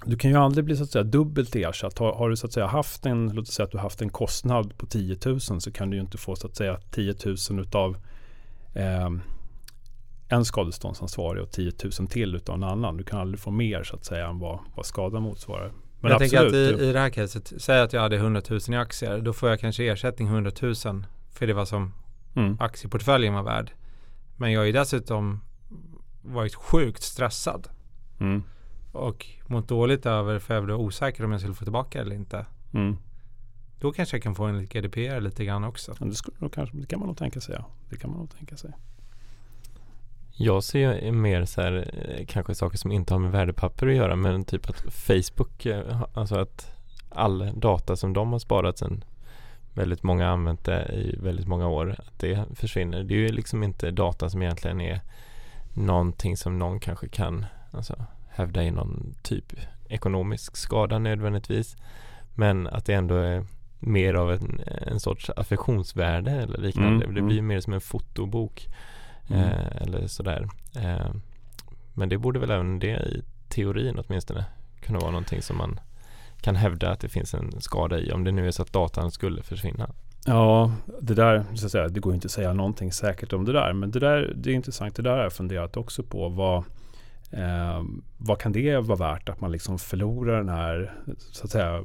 du kan ju aldrig bli så att säga dubbelt ersatt. Har, har, du så att säga haft en, låt oss säga att du haft en kostnad på 10 000 så kan du ju inte få så att säga 10 000 utav eh, en skadeståndsansvarig och 10 000 till utav en annan. Du kan aldrig få mer så att säga än vad, vad skadan motsvarar. Men jag tänker att i, i det här caset, säg att jag hade 100 000 i aktier. Då får jag kanske ersättning 100 000 för det var som mm. aktieportföljen var värd. Men jag har ju dessutom varit sjukt stressad. Mm. Och mått dåligt över för jag blev osäker om jag skulle få tillbaka eller inte. Mm. Då kanske jag kan få en GDPR lite grann också. Ja, det, skulle, kanske, det kan man nog tänka sig. Ja. Det kan man nog tänka sig. Jag ser mer så här, eh, kanske saker som inte har med värdepapper att göra men typ att Facebook, eh, alltså att all data som de har sparat sen väldigt många använt det i väldigt många år, att det försvinner. Det är ju liksom inte data som egentligen är någonting som någon kanske kan alltså, hävda i någon typ ekonomisk skada nödvändigtvis. Men att det ändå är mer av en, en sorts affektionsvärde eller liknande. Mm, det blir mm. mer som en fotobok. Mm. Eh, eller sådär. Eh, men det borde väl även det i teorin åtminstone kunna vara någonting som man kan hävda att det finns en skada i om det nu är så att datan skulle försvinna. Ja, det där, så att säga, det går inte att säga någonting säkert om det där. Men det där, det är intressant. Det där har jag funderat också på. Vad, eh, vad kan det vara värt att man liksom förlorar den här, så att säga,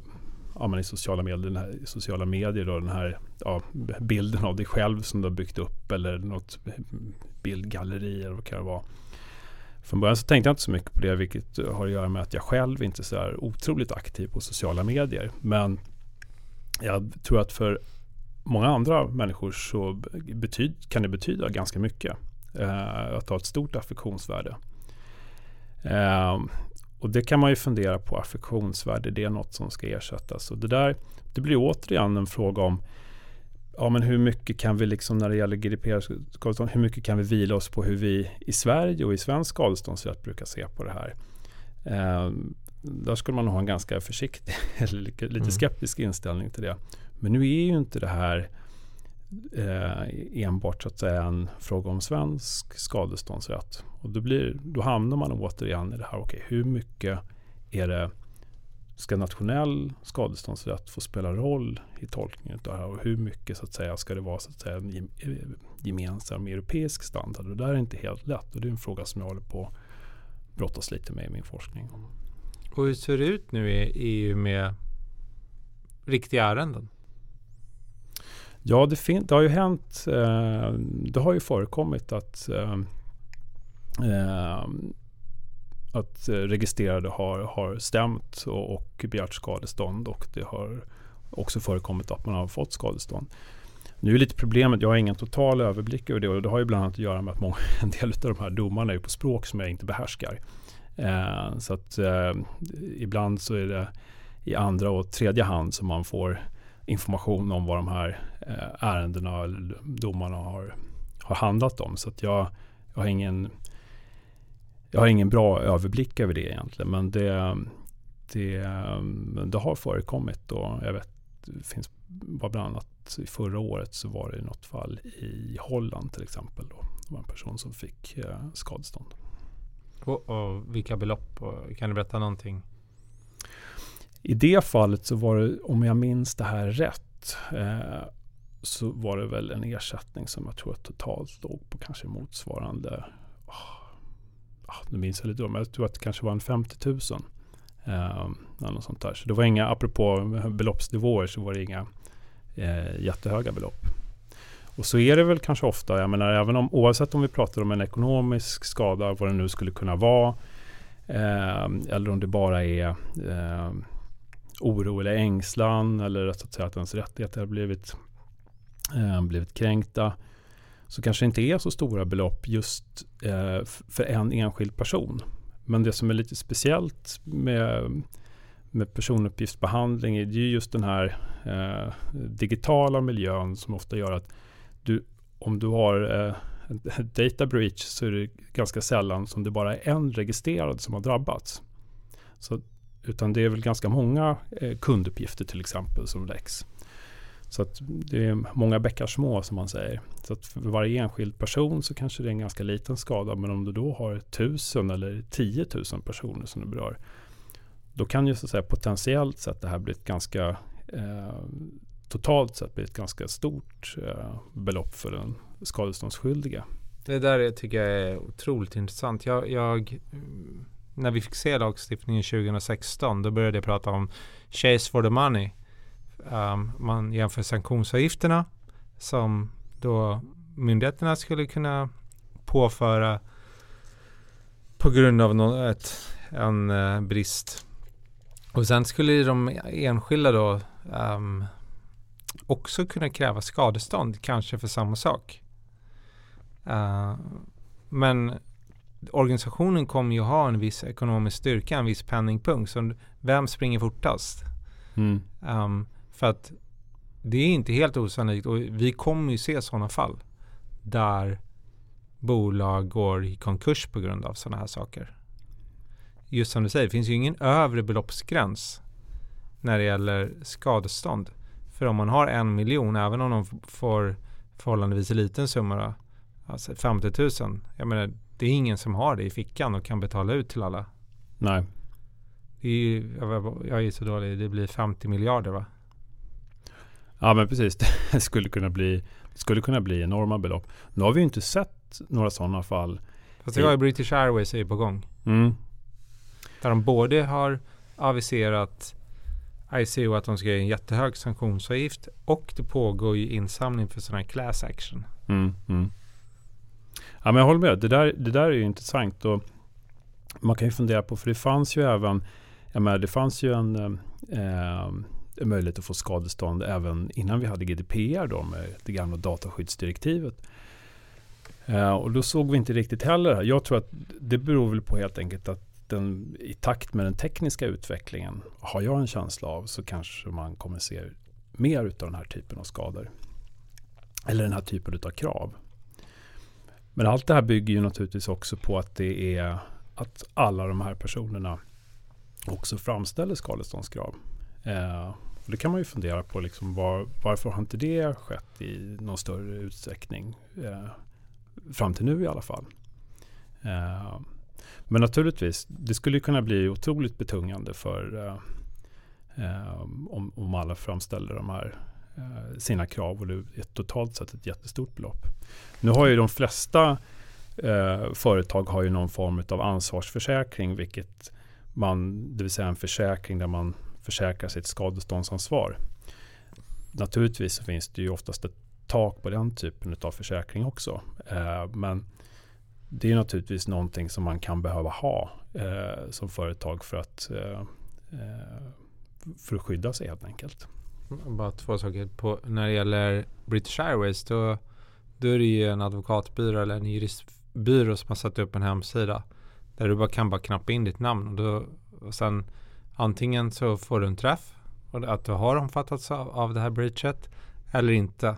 ja, men i sociala medier, den här, sociala medier då, den här ja, bilden av dig själv som du har byggt upp eller något bildgalleri eller vad kan det vara. Från början så tänkte jag inte så mycket på det vilket har att göra med att jag själv inte är så här otroligt aktiv på sociala medier. Men jag tror att för många andra människor så betyd, kan det betyda ganska mycket. Eh, att ha ett stort affektionsvärde. Eh, och det kan man ju fundera på, affektionsvärde, det är något som ska ersättas. Och det där, det blir återigen en fråga om ja, men hur mycket kan vi, liksom när det gäller GDPR-skadestånd, hur mycket kan vi vila oss på hur vi i Sverige och i svensk skadeståndsrätt brukar se på det här? Eh, där skulle man ha en ganska försiktig, eller lite mm. skeptisk inställning till det. Men nu är ju inte det här eh, enbart så att säga en fråga om svensk skadeståndsrätt. Och då, blir, då hamnar man återigen i det här, okay, hur mycket är det ska nationell skadeståndsrätt få spela roll i tolkningen av det här och hur mycket så att säga ska det vara så att säga en gemensam europeisk standard? Och det där är inte helt lätt och det är en fråga som jag håller på att brottas lite med i min forskning. Och hur ser det ut nu i EU med riktiga ärenden? Ja, det, fin- det har ju hänt. Eh, det har ju förekommit att eh, eh att registrerade har, har stämt och, och begärt skadestånd och det har också förekommit att man har fått skadestånd. Nu är lite problemet, jag har ingen total överblick över det och det har ju bland annat att göra med att många, en del av de här domarna är på språk som jag inte behärskar. Eh, så att eh, ibland så är det i andra och tredje hand som man får information om vad de här eh, ärendena eller domarna har, har handlat om. Så att jag, jag, har ingen, jag har ingen bra överblick över det egentligen. Men det, det, det har förekommit och jag vet, det finns var bland annat förra året så var det i något fall i Holland till exempel. Då. Det var en person som fick eh, skadestånd. Och, och vilka belopp? Kan du berätta någonting? I det fallet så var det, om jag minns det här rätt, eh, så var det väl en ersättning som jag tror att totalt låg på kanske motsvarande, oh, nu minns jag lite men jag tror att det kanske var en 50 000. Eh, något sånt där. Så det var inga, apropå beloppsnivåer, så var det inga eh, jättehöga belopp. Och så är det väl kanske ofta, jag menar även om, oavsett om vi pratar om en ekonomisk skada, vad det nu skulle kunna vara, eh, eller om det bara är eh, oro eller ängslan eller att, säga, att ens rättigheter har blivit, eh, blivit kränkta så kanske det inte är så stora belopp just eh, för en enskild person. Men det som är lite speciellt med, med personuppgiftsbehandling är ju just den här eh, digitala miljön som ofta gör att du, om du har eh, data breach så är det ganska sällan som det bara är en registrerad som har drabbats. Så, utan det är väl ganska många eh, kunduppgifter till exempel som läggs. Så att det är många bäckar små som man säger. Så att för varje enskild person så kanske det är en ganska liten skada. Men om du då har tusen eller tiotusen personer som du berör. Då kan ju så att säga potentiellt sett det här bli ett ganska eh, totalt sett bli ett ganska stort eh, belopp för den skadeståndsskyldige. Det där tycker jag är otroligt intressant. Jag, jag, när vi fick se lagstiftningen 2016 då började jag prata om chase for the money. Um, man jämför sanktionsavgifterna som då myndigheterna skulle kunna påföra på grund av någon, ett, en uh, brist. Och sen skulle de enskilda då um, också kunna kräva skadestånd, kanske för samma sak. Uh, men organisationen kommer ju ha en viss ekonomisk styrka, en viss penningpunkt. Så vem springer fortast? Mm. Um, för att det är inte helt osannolikt och vi kommer ju se sådana fall där bolag går i konkurs på grund av sådana här saker. Just som du säger, det finns ju ingen övre beloppsgräns när det gäller skadestånd. För om man har en miljon, även om de får förhållandevis liten summa, alltså 50 000. Jag menar, det är ingen som har det i fickan och kan betala ut till alla. Nej. Det är ju, jag är så dålig, det blir 50 miljarder va? Ja men precis, det skulle kunna bli, skulle kunna bli enorma belopp. Nu har vi ju inte sett några sådana fall. Fast det har ju British Airways är på gång. Mm. Där de både har aviserat ICO att de ska ge en jättehög sanktionsavgift och det pågår ju insamling för sådana här class action. Mm, mm. Ja men jag håller med, det där, det där är ju intressant och man kan ju fundera på, för det fanns ju även, jag menar, det fanns ju en eh, möjlighet att få skadestånd även innan vi hade GDPR då med det gamla dataskyddsdirektivet. Eh, och då såg vi inte riktigt heller. Jag tror att det beror väl på helt enkelt att den, i takt med den tekniska utvecklingen har jag en känsla av så kanske man kommer se mer av den här typen av skador. Eller den här typen av krav. Men allt det här bygger ju naturligtvis också på att det är att alla de här personerna också framställer skadeståndskrav. Eh, och det kan man ju fundera på, liksom var, varför har inte det skett i någon större utsträckning? Eh, fram till nu i alla fall. Eh, men naturligtvis, det skulle kunna bli otroligt betungande för eh, eh, om, om alla framställer de här Eh, sina krav och det är totalt sett ett jättestort belopp. Nu har ju de flesta eh, företag har ju någon form av ansvarsförsäkring, vilket man, det vill säga en försäkring där man försäkrar sitt skadeståndsansvar. Naturligtvis så finns det ju oftast ett tak på den typen av försäkring också. Eh, men det är naturligtvis någonting som man kan behöva ha eh, som företag för att, eh, eh för att skydda sig helt enkelt. Bara två saker. På, när det gäller British Airways då, då är det ju en advokatbyrå eller en juristbyrå som har satt upp en hemsida där du bara kan bara knappa in ditt namn och, då, och sen antingen så får du en träff och att du har omfattats av, av det här breachet eller inte.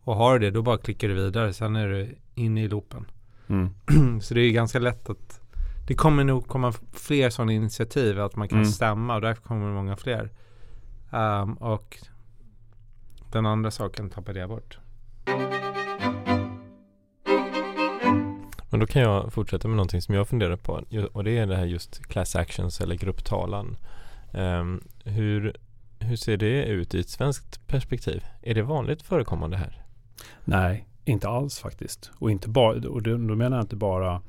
Och har du det då bara klickar du vidare sen är du inne i loopen. Mm. så det är ganska lätt att det kommer nog komma fler sådana initiativ att man kan mm. stämma och därför kommer det många fler. Um, och den andra saken tappade jag bort. Men då kan jag fortsätta med någonting som jag funderar på och det är det här just class actions eller grupptalan. Um, hur, hur ser det ut i ett svenskt perspektiv? Är det vanligt förekommande här? Nej, inte alls faktiskt. Och, inte bara, och då menar jag inte bara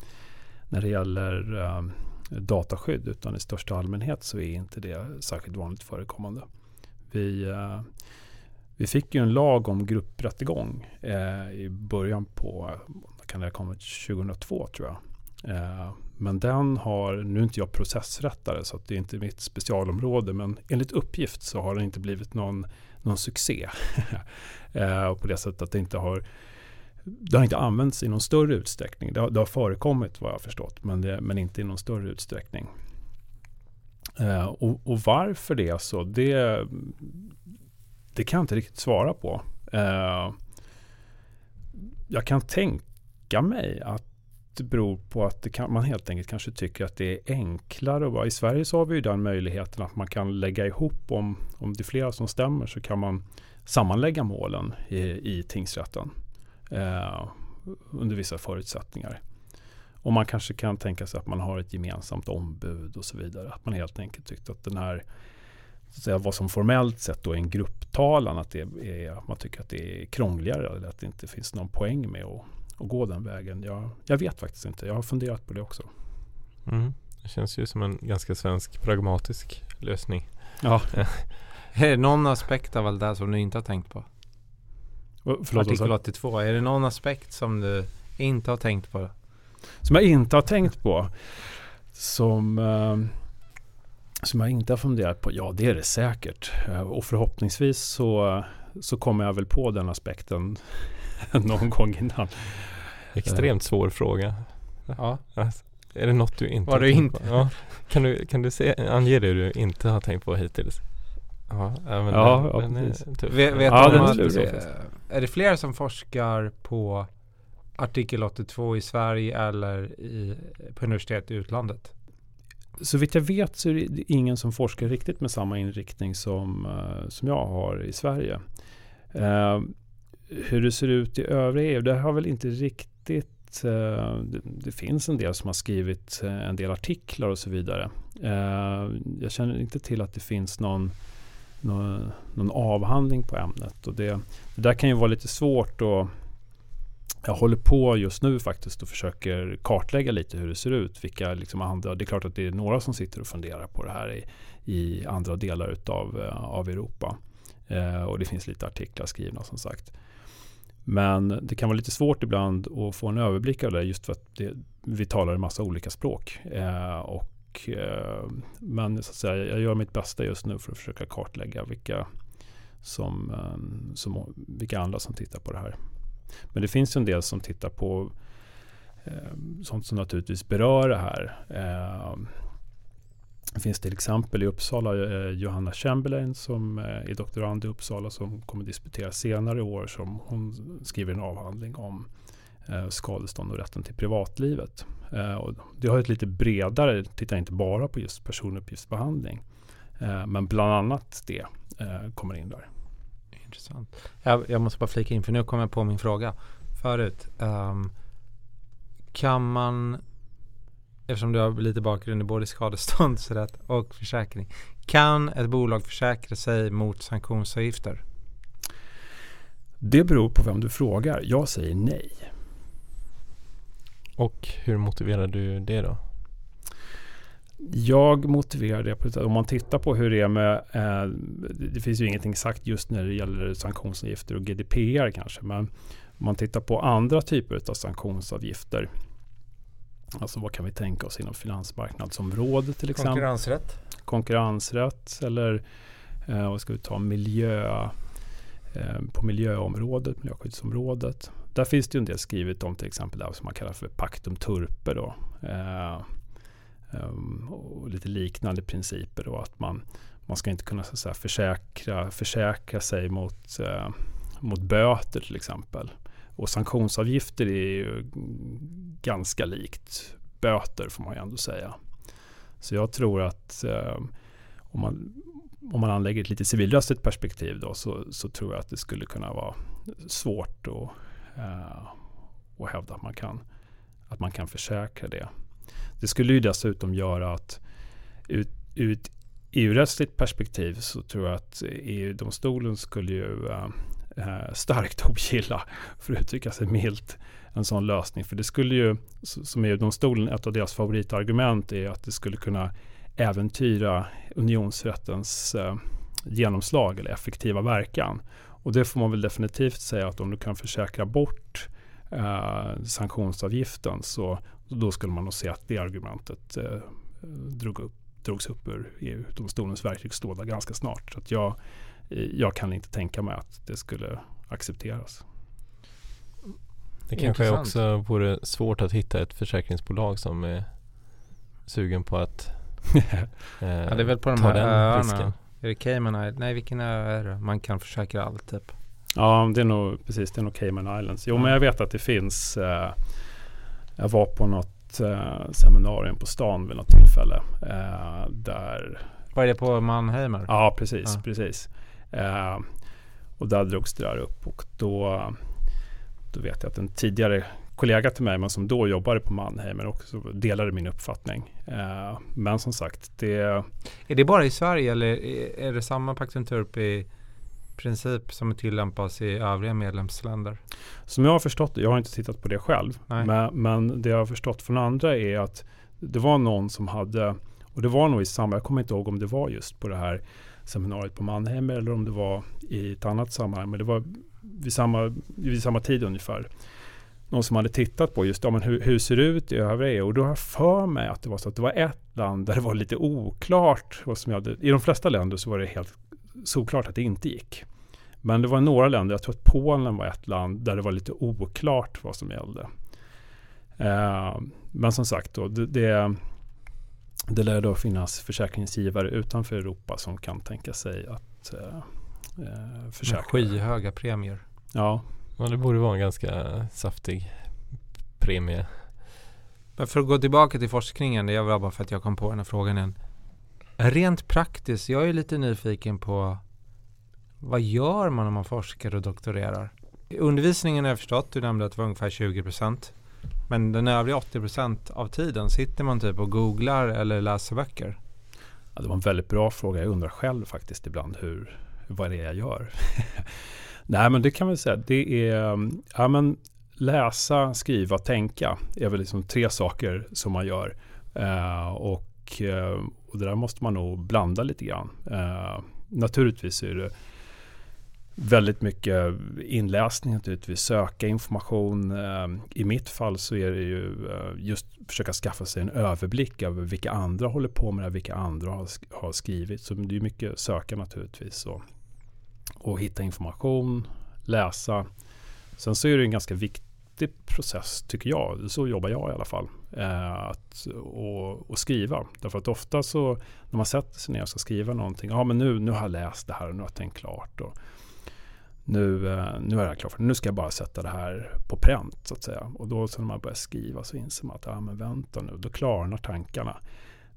när det gäller um, dataskydd utan i största allmänhet så är inte det särskilt vanligt förekommande. Vi, uh, vi fick ju en lag om grupprättegång eh, i början på, kan det ha kommit 2002 tror jag. Eh, men den har, nu är inte jag processrättare så det är inte mitt specialområde, men enligt uppgift så har den inte blivit någon, någon succé. Eh, på det sättet att det inte har det har inte använts i någon större utsträckning. Det har, det har förekommit vad jag har förstått, men, det, men inte i någon större utsträckning. Eh, och, och, varför det är så, det, det kan jag inte riktigt svara på. Eh, jag kan tänka mig att det beror på att kan, man helt enkelt kanske tycker att det är enklare. Och I Sverige så har vi ju den möjligheten att man kan lägga ihop om, om det är flera som stämmer så kan man sammanlägga målen i, i tingsrätten eh, under vissa förutsättningar. Och man kanske kan tänka sig att man har ett gemensamt ombud och så vidare. Att man helt enkelt tyckte att den här säga, vad som formellt sett då är en grupptalan, att det är, man tycker att det är krångligare eller att det inte finns någon poäng med att, att gå den vägen. Jag, jag vet faktiskt inte. Jag har funderat på det också. Mm. Det känns ju som en ganska svensk pragmatisk lösning. Ja. är det någon aspekt av allt det här som du inte har tänkt på? Förlåt, Artikel 82. Är det någon aspekt som du inte har tänkt på? Som jag inte har tänkt på. Som, eh, som jag inte har funderat på. Ja, det är det säkert. Eh, och förhoppningsvis så, så kommer jag väl på den aspekten någon gång innan. Extremt svår fråga. Ja. Är det något du inte Var har du tänkt inte? på? Ja. Kan du, kan du se, ange det du inte har tänkt på hittills? Ja, men Ja, den, ja, den är precis. tuff. Vet, vet Ja, du den är lurig. eh, är det fler som forskar på artikel 82 i Sverige eller i, på universitet i utlandet? Så vitt jag vet så är det ingen som forskar riktigt med samma inriktning som, eh, som jag har i Sverige. Eh, hur det ser ut i övriga EU, det har väl inte riktigt eh, det, det finns en del som har skrivit eh, en del artiklar och så vidare. Eh, jag känner inte till att det finns någon, någon, någon avhandling på ämnet. Och det, det där kan ju vara lite svårt att jag håller på just nu faktiskt och försöker kartlägga lite hur det ser ut. Vilka liksom andra, det är klart att det är några som sitter och funderar på det här i, i andra delar utav, eh, av Europa. Eh, och det finns lite artiklar skrivna som sagt. Men det kan vara lite svårt ibland att få en överblick av det just för att det, vi talar en massa olika språk. Eh, och, eh, men så att säga, jag gör mitt bästa just nu för att försöka kartlägga vilka, som, eh, som, vilka andra som tittar på det här. Men det finns ju en del som tittar på eh, sånt som naturligtvis berör det här. Eh, det finns till exempel i Uppsala eh, Johanna Chamberlain som eh, är doktorand i Uppsala som kommer disputera senare i år. Som hon skriver en avhandling om eh, skadestånd och rätten till privatlivet. Eh, och det har ett lite bredare, tittar inte bara på just personuppgiftsbehandling. Eh, men bland annat det eh, kommer in där. Intressant. Jag, jag måste bara flika in för nu kommer jag på min fråga förut. Ehm, kan man, eftersom du har lite bakgrund i både skadeståndsrätt och försäkring. Kan ett bolag försäkra sig mot sanktionsavgifter? Det beror på vem du frågar. Jag säger nej. Och hur motiverar du det då? Jag motiverar det på. Om man tittar på hur det är med, eh, det finns ju ingenting sagt just när det gäller sanktionsavgifter och GDPR kanske, men om man tittar på andra typer av sanktionsavgifter, alltså vad kan vi tänka oss inom finansmarknadsområdet till exempel? Konkurrensrätt? konkurrensrätt eller eh, vad ska vi ta, miljö, eh, på miljöområdet, miljöskyddsområdet. Där finns det ju en del skrivet om till exempel det som man kallar för pactum turpe då. Eh, Ehm, och lite liknande principer då att man, man ska inte kunna så säga, försäkra, försäkra sig mot, eh, mot böter till exempel. Och sanktionsavgifter är ju ganska likt böter får man ju ändå säga. Så jag tror att eh, om, man, om man anlägger ett lite civilrättsligt perspektiv då, så, så tror jag att det skulle kunna vara svårt att, eh, att hävda att man, kan, att man kan försäkra det. Det skulle ju dessutom göra att ut, ur ett EU-rättsligt perspektiv så tror jag att EU-domstolen skulle ju äh, starkt ogilla, för att uttrycka sig milt, en sån lösning. För det skulle ju, som EU-domstolen, ett av deras favoritargument är att det skulle kunna äventyra unionsrättens äh, genomslag eller effektiva verkan. Och det får man väl definitivt säga att om du kan försäkra bort eh, sanktionsavgiften så då skulle man nog se att det argumentet eh, drog upp, drogs upp ur EU-domstolens verktygslåda ganska snart. Så att jag, jag kan inte tänka mig att det skulle accepteras. Det kanske Intressant. också vore svårt att hitta ett försäkringsbolag som är sugen på att eh, Ja, det är väl på de ta här den öarna. risken. Är det Cayman? Nej, vilken ö är det? Man kan försäkra allt typ. Ja, det är nog precis, det är nog Cayman Islands. Jo, Mm. men jag vet att det finns, eh, Jag var på något eh, seminarium på stan vid något tillfälle. Eh, där... Vad är det på Mannheimer? Ja, precis. Ja. precis. Eh, och där drogs det där upp och då, då vet jag att en tidigare kollega till mig, men som då jobbade på Mannheimer också delade min uppfattning. Eh, men som sagt, det... Är det bara i Sverige eller är- det samma Paktenturp i princip som tillämpas i övriga medlemsländer? Som jag har förstått jag har inte tittat på det själv, men, men det jag har förstått från andra är att det var någon som hade, och det var nog i samma, jag kommer inte ihåg om det var just på det här seminariet på Mannheim eller om det var i ett annat sammanhang, men det var vid samma, vid samma tid ungefär. Någon som hade tittat på just ja, men hur, hur ser det ut i övriga EU och då har jag för mig att det var så att det var ett land där det var lite oklart. Vad som jag hade, I de flesta länder så var det helt såklart att det inte gick. Men det var några länder, jag tror att Polen var ett land där det var lite oklart vad som gällde. Eh, men som sagt då, det, det, det lär då finnas försäkringsgivare utanför Europa som kan tänka sig att eh, eh, försäkra. skyhöga premier. Ja, Ja, det borde vara en ganska saftig premie. Men för att gå tillbaka till forskningen, det var bara för att jag kom på den här frågan igen. Rent praktiskt, jag är lite nyfiken på vad gör man om man forskar och doktorerar? Undervisningen har jag förstått, du nämnde att det var ungefär 20 procent. Men den övriga 80 procent av tiden sitter man typ och googlar eller läser böcker. Ja, det var en väldigt bra fråga. Jag undrar själv faktiskt ibland hur, vad det är jag gör. Nej, men det kan man säga. Det är ja, men läsa, skriva, tänka är väl liksom tre saker som man gör. Eh, och, eh, och det där måste man nog blanda lite grann. Eh, naturligtvis är det väldigt mycket inläsning naturligtvis, söka information. Eh, I mitt fall så är det ju eh, just försöka skaffa sig en överblick över vilka andra håller på med det, vilka andra har, sk- har skrivit. Så det är mycket söka naturligtvis och, och hitta information, läsa. Sen så är det en ganska viktig process tycker jag, så jobbar jag i alla fall, Eh, att, och, och skriva. Därför att ofta så när man sätter sig ner och ska skriva någonting, ja men nu, nu har jag läst det här och nu har jag tänkt klart. Och, nu, eh, nu är det här klart, nu ska jag bara sätta det här på pränt så att säga. Och då så när man börjar skriva så inser man att, ja men vänta nu, då klarnar tankarna.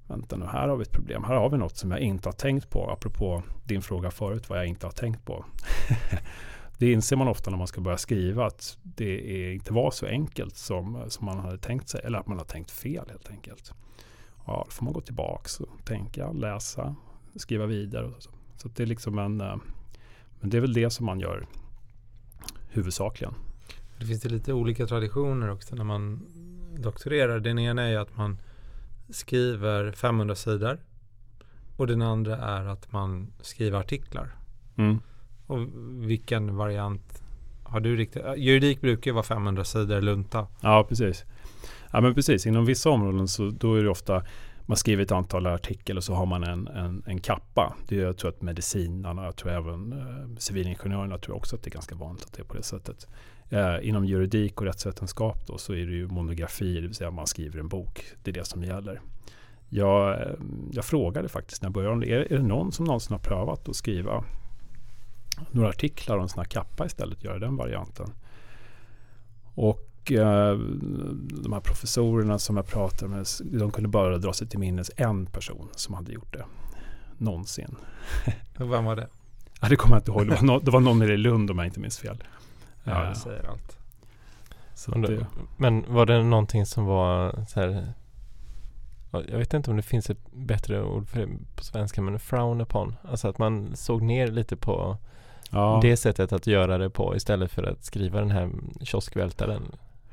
Vänta nu, här har vi ett problem, här har vi något som jag inte har tänkt på, apropå din fråga förut vad jag inte har tänkt på. det inser man ofta när man ska börja skriva att det inte var så enkelt som, som man hade tänkt sig, eller att man har tänkt fel helt enkelt. Ja, då får man gå tillbaka och tänka, läsa, skriva vidare. Så så det är liksom en eh, men det är väl det som man gör huvudsakligen. Det finns det lite olika traditioner också när man doktorerar. Den ena är att man skriver 500 sidor och den andra är att man skriver artiklar. Mm. Och vilken variant har du riktigt? Äh, juridik brukar ju vara 500 sidor lunta. Ja, precis. Ja, men precis. Inom vissa områden så då är det ofta man skriver ett antal artiklar och så har man en, en, en kappa. Det är, jag tror att medicinarna, jag tror även eh, civilingenjörerna tror jag också att det är ganska vanligt att det är på det sättet. Eh, inom juridik och rättsvetenskap då så är det ju monografi, det vill säga man skriver en bok. Det är det som gäller. Jag, eh, jag frågade faktiskt när jag började, är, är det någon som någonsin har prövat att skriva några artiklar och en sån här kappa istället, göra den varianten? Och eh, de här professorerna som jag pratade med, de kunde bara dra sig till minnes en person som hade gjort det. Någonsin. Vem var det? Ja, det kommer jag inte ihåg. Det var, no, det var någon nere i Lund om jag inte minns fel. Ja, Eh, det säger allt. det, Men var det någonting som var så här ja, jag vet inte om det finns ett bättre ord för det på svenska men frown upon. Alltså att man såg ner lite på ja, det sättet att göra det på istället för att skriva den här kioskvältaren.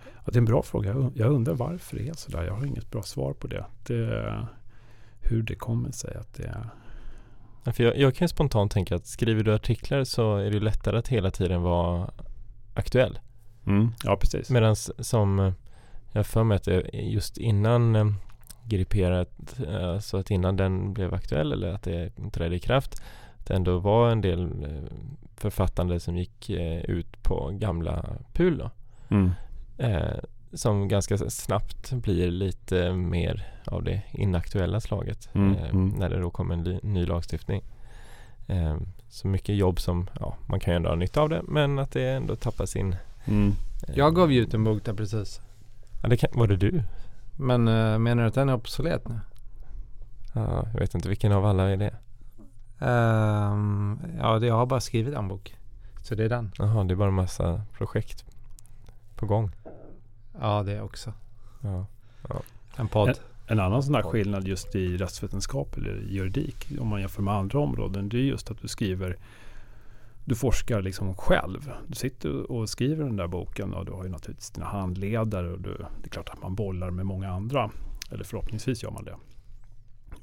ja, det är en bra fråga. Jag, undrar varför det är så där. Jag har inget bra svar på det. det hur det kommer sig att det är... Ja, För jag, jag kan ju spontant tänka att skriver du artiklar så är det lättare att hela tiden vara aktuell. Mm, ja, precis. Medan som eh, jag för mig att det just innan eh, GDPR, eh, så att innan den blev aktuell eller att det trädde i kraft, det ändå var en del författande som gick eh, ut på gamla PUL då, Mm. eh, som ganska snabbt blir lite mer av det inaktuella slaget Mm, eh, mm. när det då kommer en ny lagstiftning. Eh, så mycket jobb som, ja, man kan ju ändå ha nytta av det men att det ändå tappar sin Mm. eh, Jag gav ju ut en bok där precis. Ja, det kan, var det du? Men menar du att den är obsolet nu? Ja, jag vet inte vilken av alla är det. Um, ja, jag har bara skrivit en bok. Så det är den. Jaha, det är bara en massa projekt på gång. Ja, det också. Ja. ja. En podd. En, en annan sån här skillnad just i rättsvetenskap eller juridik om man jämför med andra områden. Det är just att du skriver du forskar liksom själv. Du sitter och skriver den där boken och du har ju naturligtvis dina handledare och du, det är klart att man bollar med många andra. Eller förhoppningsvis gör man det.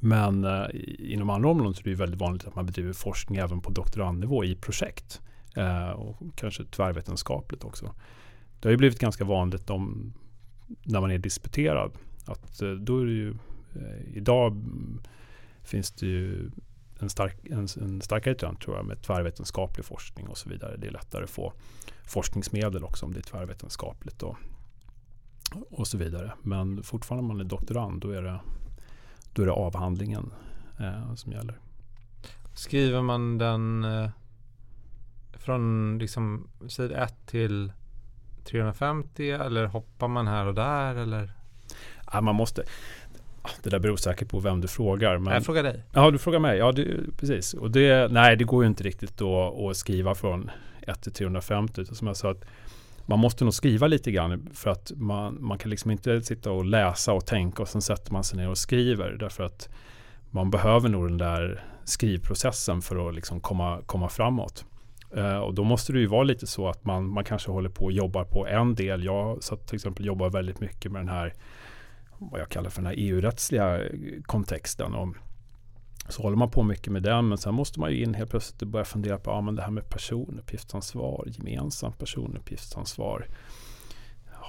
Men eh, inom andra områden så är det väldigt vanligt att man bedriver forskning även på doktorandnivå i projekt. Eh, och kanske tvärvetenskapligt också. Det har ju blivit ganska vanligt om, när man är disputerad. Att eh, då är det ju, eh, idag finns det ju en, stark, en, en starkare trend tror jag med tvärvetenskaplig forskning och så vidare. Det är lättare att få forskningsmedel också om det är tvärvetenskapligt och, och så vidare. Men fortfarande om man är doktorand då är det, då är det avhandlingen eh, som gäller. Skriver man den eh, från liksom sid 1 till 350 eller hoppar man här och där eller? Ja, man måste det där beror säkert på vem du frågar. Men... Jag frågar dig. Ja, du frågar mig. Ja, det, precis. Och det, nej, det går ju inte riktigt då att skriva från 1 till 350. Som jag sa, att man måste nog skriva lite grann för att man, man kan liksom inte sitta och läsa och tänka och sen sätter man sig ner och skriver. Därför att man behöver nog den där skrivprocessen för att liksom komma, komma framåt. Uh, och då måste det ju vara lite så att man, man kanske håller på och jobbar på en del. Jag så till exempel jobbar väldigt mycket med den här vad jag kallar för den här EU-rättsliga kontexten. Och så håller man på mycket med den men sen måste man ju in helt plötsligt och börja fundera på ja, men det här med personuppgiftsansvar, gemensamt personuppgiftsansvar.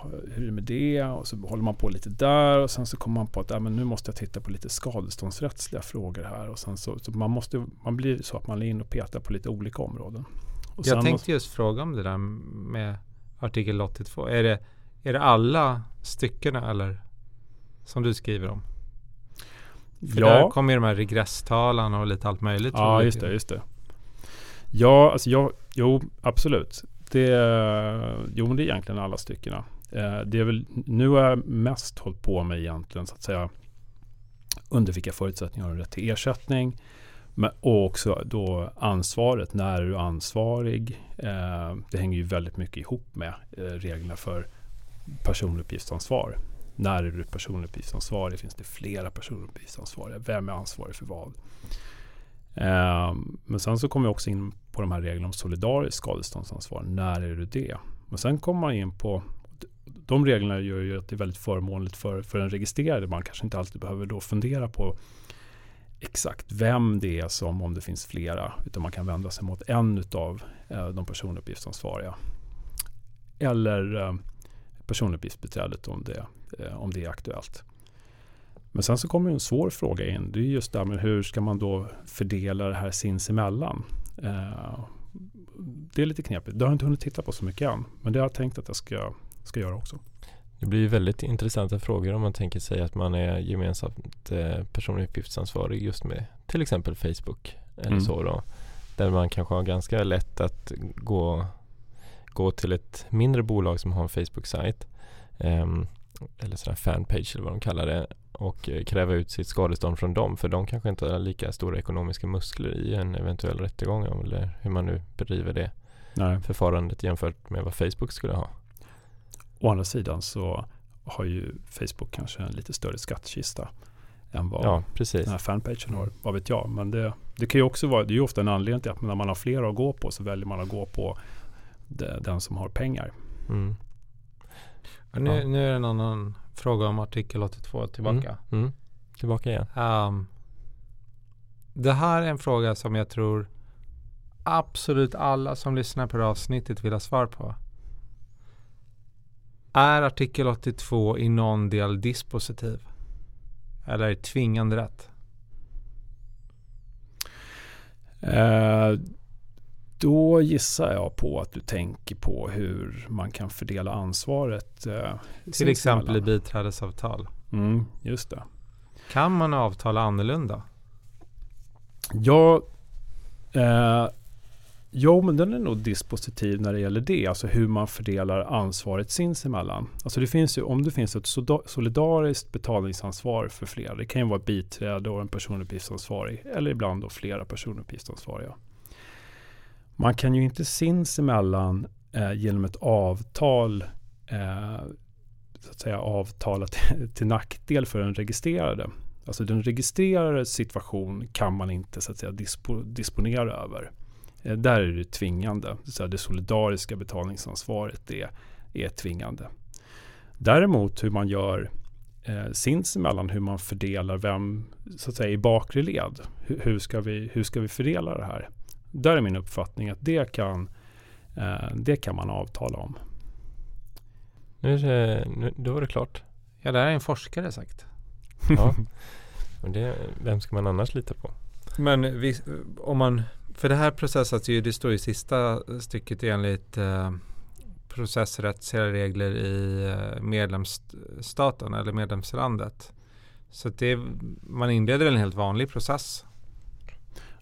Hur är det med det? Och så håller man på lite där och sen så kommer man på att ja, men nu måste jag titta på lite skadeståndsrättsliga frågor här. Och sen så, så man, måste, man blir så att man är inne och petar på lite olika områden. Och jag tänkte måste, just fråga om det där med artikel 82. Är det, är det alla styckena eller? som du skriver om. För ja. där kommer ju de här regresstalan och lite allt möjligt. Ja, just det, just det. Ja, alltså jag, jo, absolut. Det, jo, det är egentligen alla styckena. Eh, det är väl, nu har jag mest hållit på med egentligen så att säga under vilka förutsättningar har du rätt till ersättning. Men, och också då ansvaret. När är du ansvarig? Eh, det hänger ju väldigt mycket ihop med eh, reglerna för personuppgiftsansvar. När är du personuppgiftsansvarig? Finns det flera personuppgiftsansvariga? Vem är ansvarig för vad? Eh, men sen så kommer vi också in på de här reglerna om solidariskt skadeståndsansvar. När är du det? Men sen kommer man in på de reglerna gör ju att det är väldigt förmånligt för, för den registrerade. Man kanske inte alltid behöver då fundera på exakt vem det är som, om det finns flera, utan man kan vända sig mot en av eh, de personuppgiftsansvariga. Eller eh, personuppgiftsbiträdet om det, om det är aktuellt. Men sen så kommer en svår fråga in. Det är just det här med hur ska man då fördela det här sinsemellan? Eh, det är lite knepigt. Det har jag inte hunnit titta på så mycket än. Men det har jag tänkt att jag ska, ska göra också. Det blir väldigt intressanta frågor om man tänker sig att man är gemensamt eh, personuppgiftsansvarig just med till exempel Facebook eller mm. så då. Där man kanske har ganska lätt att gå gå till ett mindre bolag som har en Facebook-sajt um, eller sån här fanpage eller vad de kallar det och eh, kräva ut sitt skadestånd från dem för de kanske inte har lika stora ekonomiska muskler i en eventuell rättegång eller hur man nu bedriver det Nej. förfarandet jämfört med vad Facebook skulle ha. Å andra sidan så har ju Facebook kanske en lite större skattkista än vad ja, precis. den här fanpagen har. Vad vet jag. Men det, det kan ju också vara, det är ju ofta en anledning till att när man har flera att gå på så väljer man att gå på den som har pengar. Mm. Nu, ja. nu är det en annan fråga om artikel 82 tillbaka. Mm. Mm. Tillbaka igen. Um, det här är en fråga som jag tror absolut alla som lyssnar på det avsnittet vill ha svar på. Är artikel 82 i någon del dispositiv? Eller tvingande rätt? Uh, då gissar jag på att du tänker på hur man kan fördela ansvaret. Eh, Till exempel i biträdesavtal. Mm, just det. Kan man avtala annorlunda? Ja, eh, Jo, men den är nog dispositiv när det gäller det, alltså hur man fördelar ansvaret sinsemellan. Alltså det finns ju, om det finns ett solidariskt betalningsansvar för flera, det kan ju vara ett biträde och en personuppgiftsansvarig, eller ibland då flera personuppgiftsansvariga. Man kan ju inte sinsemellan eh, genom ett avtal eh, så att säga avtala till, till nackdel för den registrerade. Alltså den registrerade situation kan man inte så att säga dispo, disponera över. Eh, där är det tvingande. Så det solidariska betalningsansvaret det är tvingande. Däremot hur man gör eh, sinsemellan, hur man fördelar vem så att säga i bakre led. Hur, hur, ska vi, hur ska vi fördela det här? Där är min uppfattning att det kan, eh, det kan man avtala om. Nu, är det, nu då var det klart. Ja, det här är en forskare sagt. Ja. Och det, vem ska man annars lita på? Men vi, om man, för det här processas ju, det står i sista stycket enligt eh, processrättsliga regler i eh, medlemsstaten eller medlemslandet. Så det, man inleder en helt vanlig process.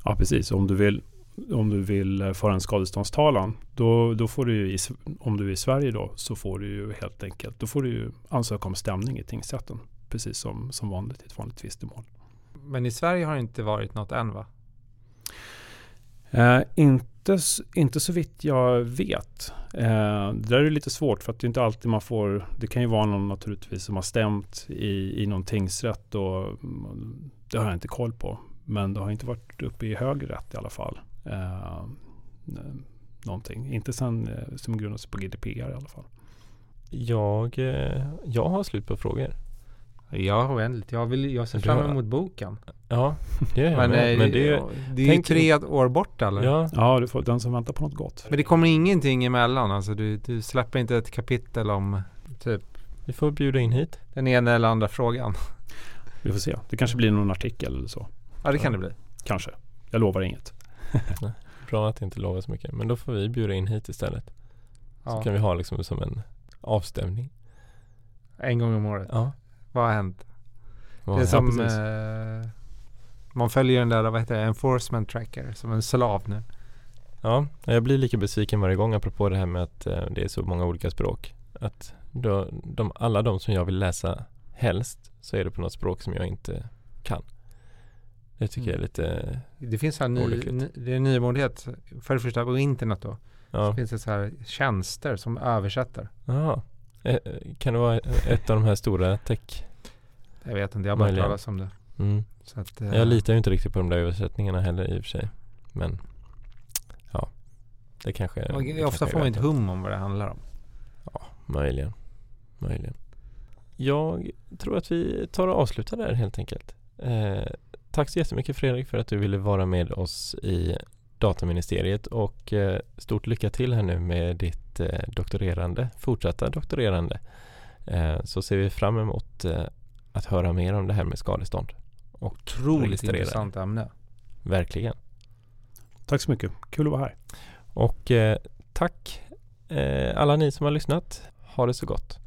Ja, precis. Om du vill, om du vill eh, föra en skadeståndstalan, då, då får du ju, om du är i Sverige då, så får du ju helt enkelt, då får du ju ansöka om stämning i tingsrätten. Precis som, som vanligt i ett vanligt tvistemål. Men i Sverige har det inte varit något än va? Eh, inte, inte så vitt jag vet. Eh, det där är lite svårt för att det är inte alltid man får, det kan ju vara någon naturligtvis som har stämt i, i någon tingsrätt och mm, det har jag inte koll på. Men det har inte varit uppe i högre rätt i alla fall. Eh, någonting. Inte sen eh, som grundas på GDPR i alla fall. Jag, eh, jag har slut på frågor. Jag har väldigt, jag, vill, jag ser fram emot boken. Ja, det jag Men, med. eh, Men det, det är ju tre år bort eller? ja, Ja, du får den som väntar på något gott. Men det kommer ingenting emellan alltså? Du, du släpper inte ett kapitel om typ vi får bjuda in hit. den ena eller andra frågan? Vi får se. Det kanske blir någon artikel eller så. Ja det kan det bli. Kanske. Jag lovar inget. Bra att inte lova så mycket. Men då får vi bjuda in hit istället. Så Ja. kan vi ha liksom som en avstämning. En gång om året. Ja. Vad har hänt? Vad- det är som eh, man följer den där, vad heter det, enforcement tracker som en slav nu. Ja, jag blir lika besviken varje gång apropå det här med att eh, det är så många olika språk. Att då, de, alla de som jag vill läsa helst så är det på något språk som jag inte kan. Det tycker jag är lite, Det finns här ny, ny, det är en nymodighet. För det första på internet då. ja. Så finns det så här tjänster som översätter. Jaha. Eh, Kan det vara ett av de här stora tech? Jag vet inte, jag har bara hört talas om det. Mm. Att, eh, Jag litar ju inte riktigt på de där översättningarna heller i och för sig. Men ja, det kanske det Ofta kanske får man är inte hum om vad det handlar om. Ja, möjligen. Möjligen. Jag tror att vi tar och avslutar där helt enkelt. Eh, tack så jättemycket Fredrik för att du ville vara med oss i Dataministeriet och eh, stort lycka till här nu med ditt eh, doktorerande, fortsatta doktorerande. Eh, så ser vi fram emot att höra mer om det här med skadestånd. Och Otroligt intressant ämne. Verkligen. Tack så mycket. Kul att vara här. Och tack alla ni som har lyssnat. Ha det så gott.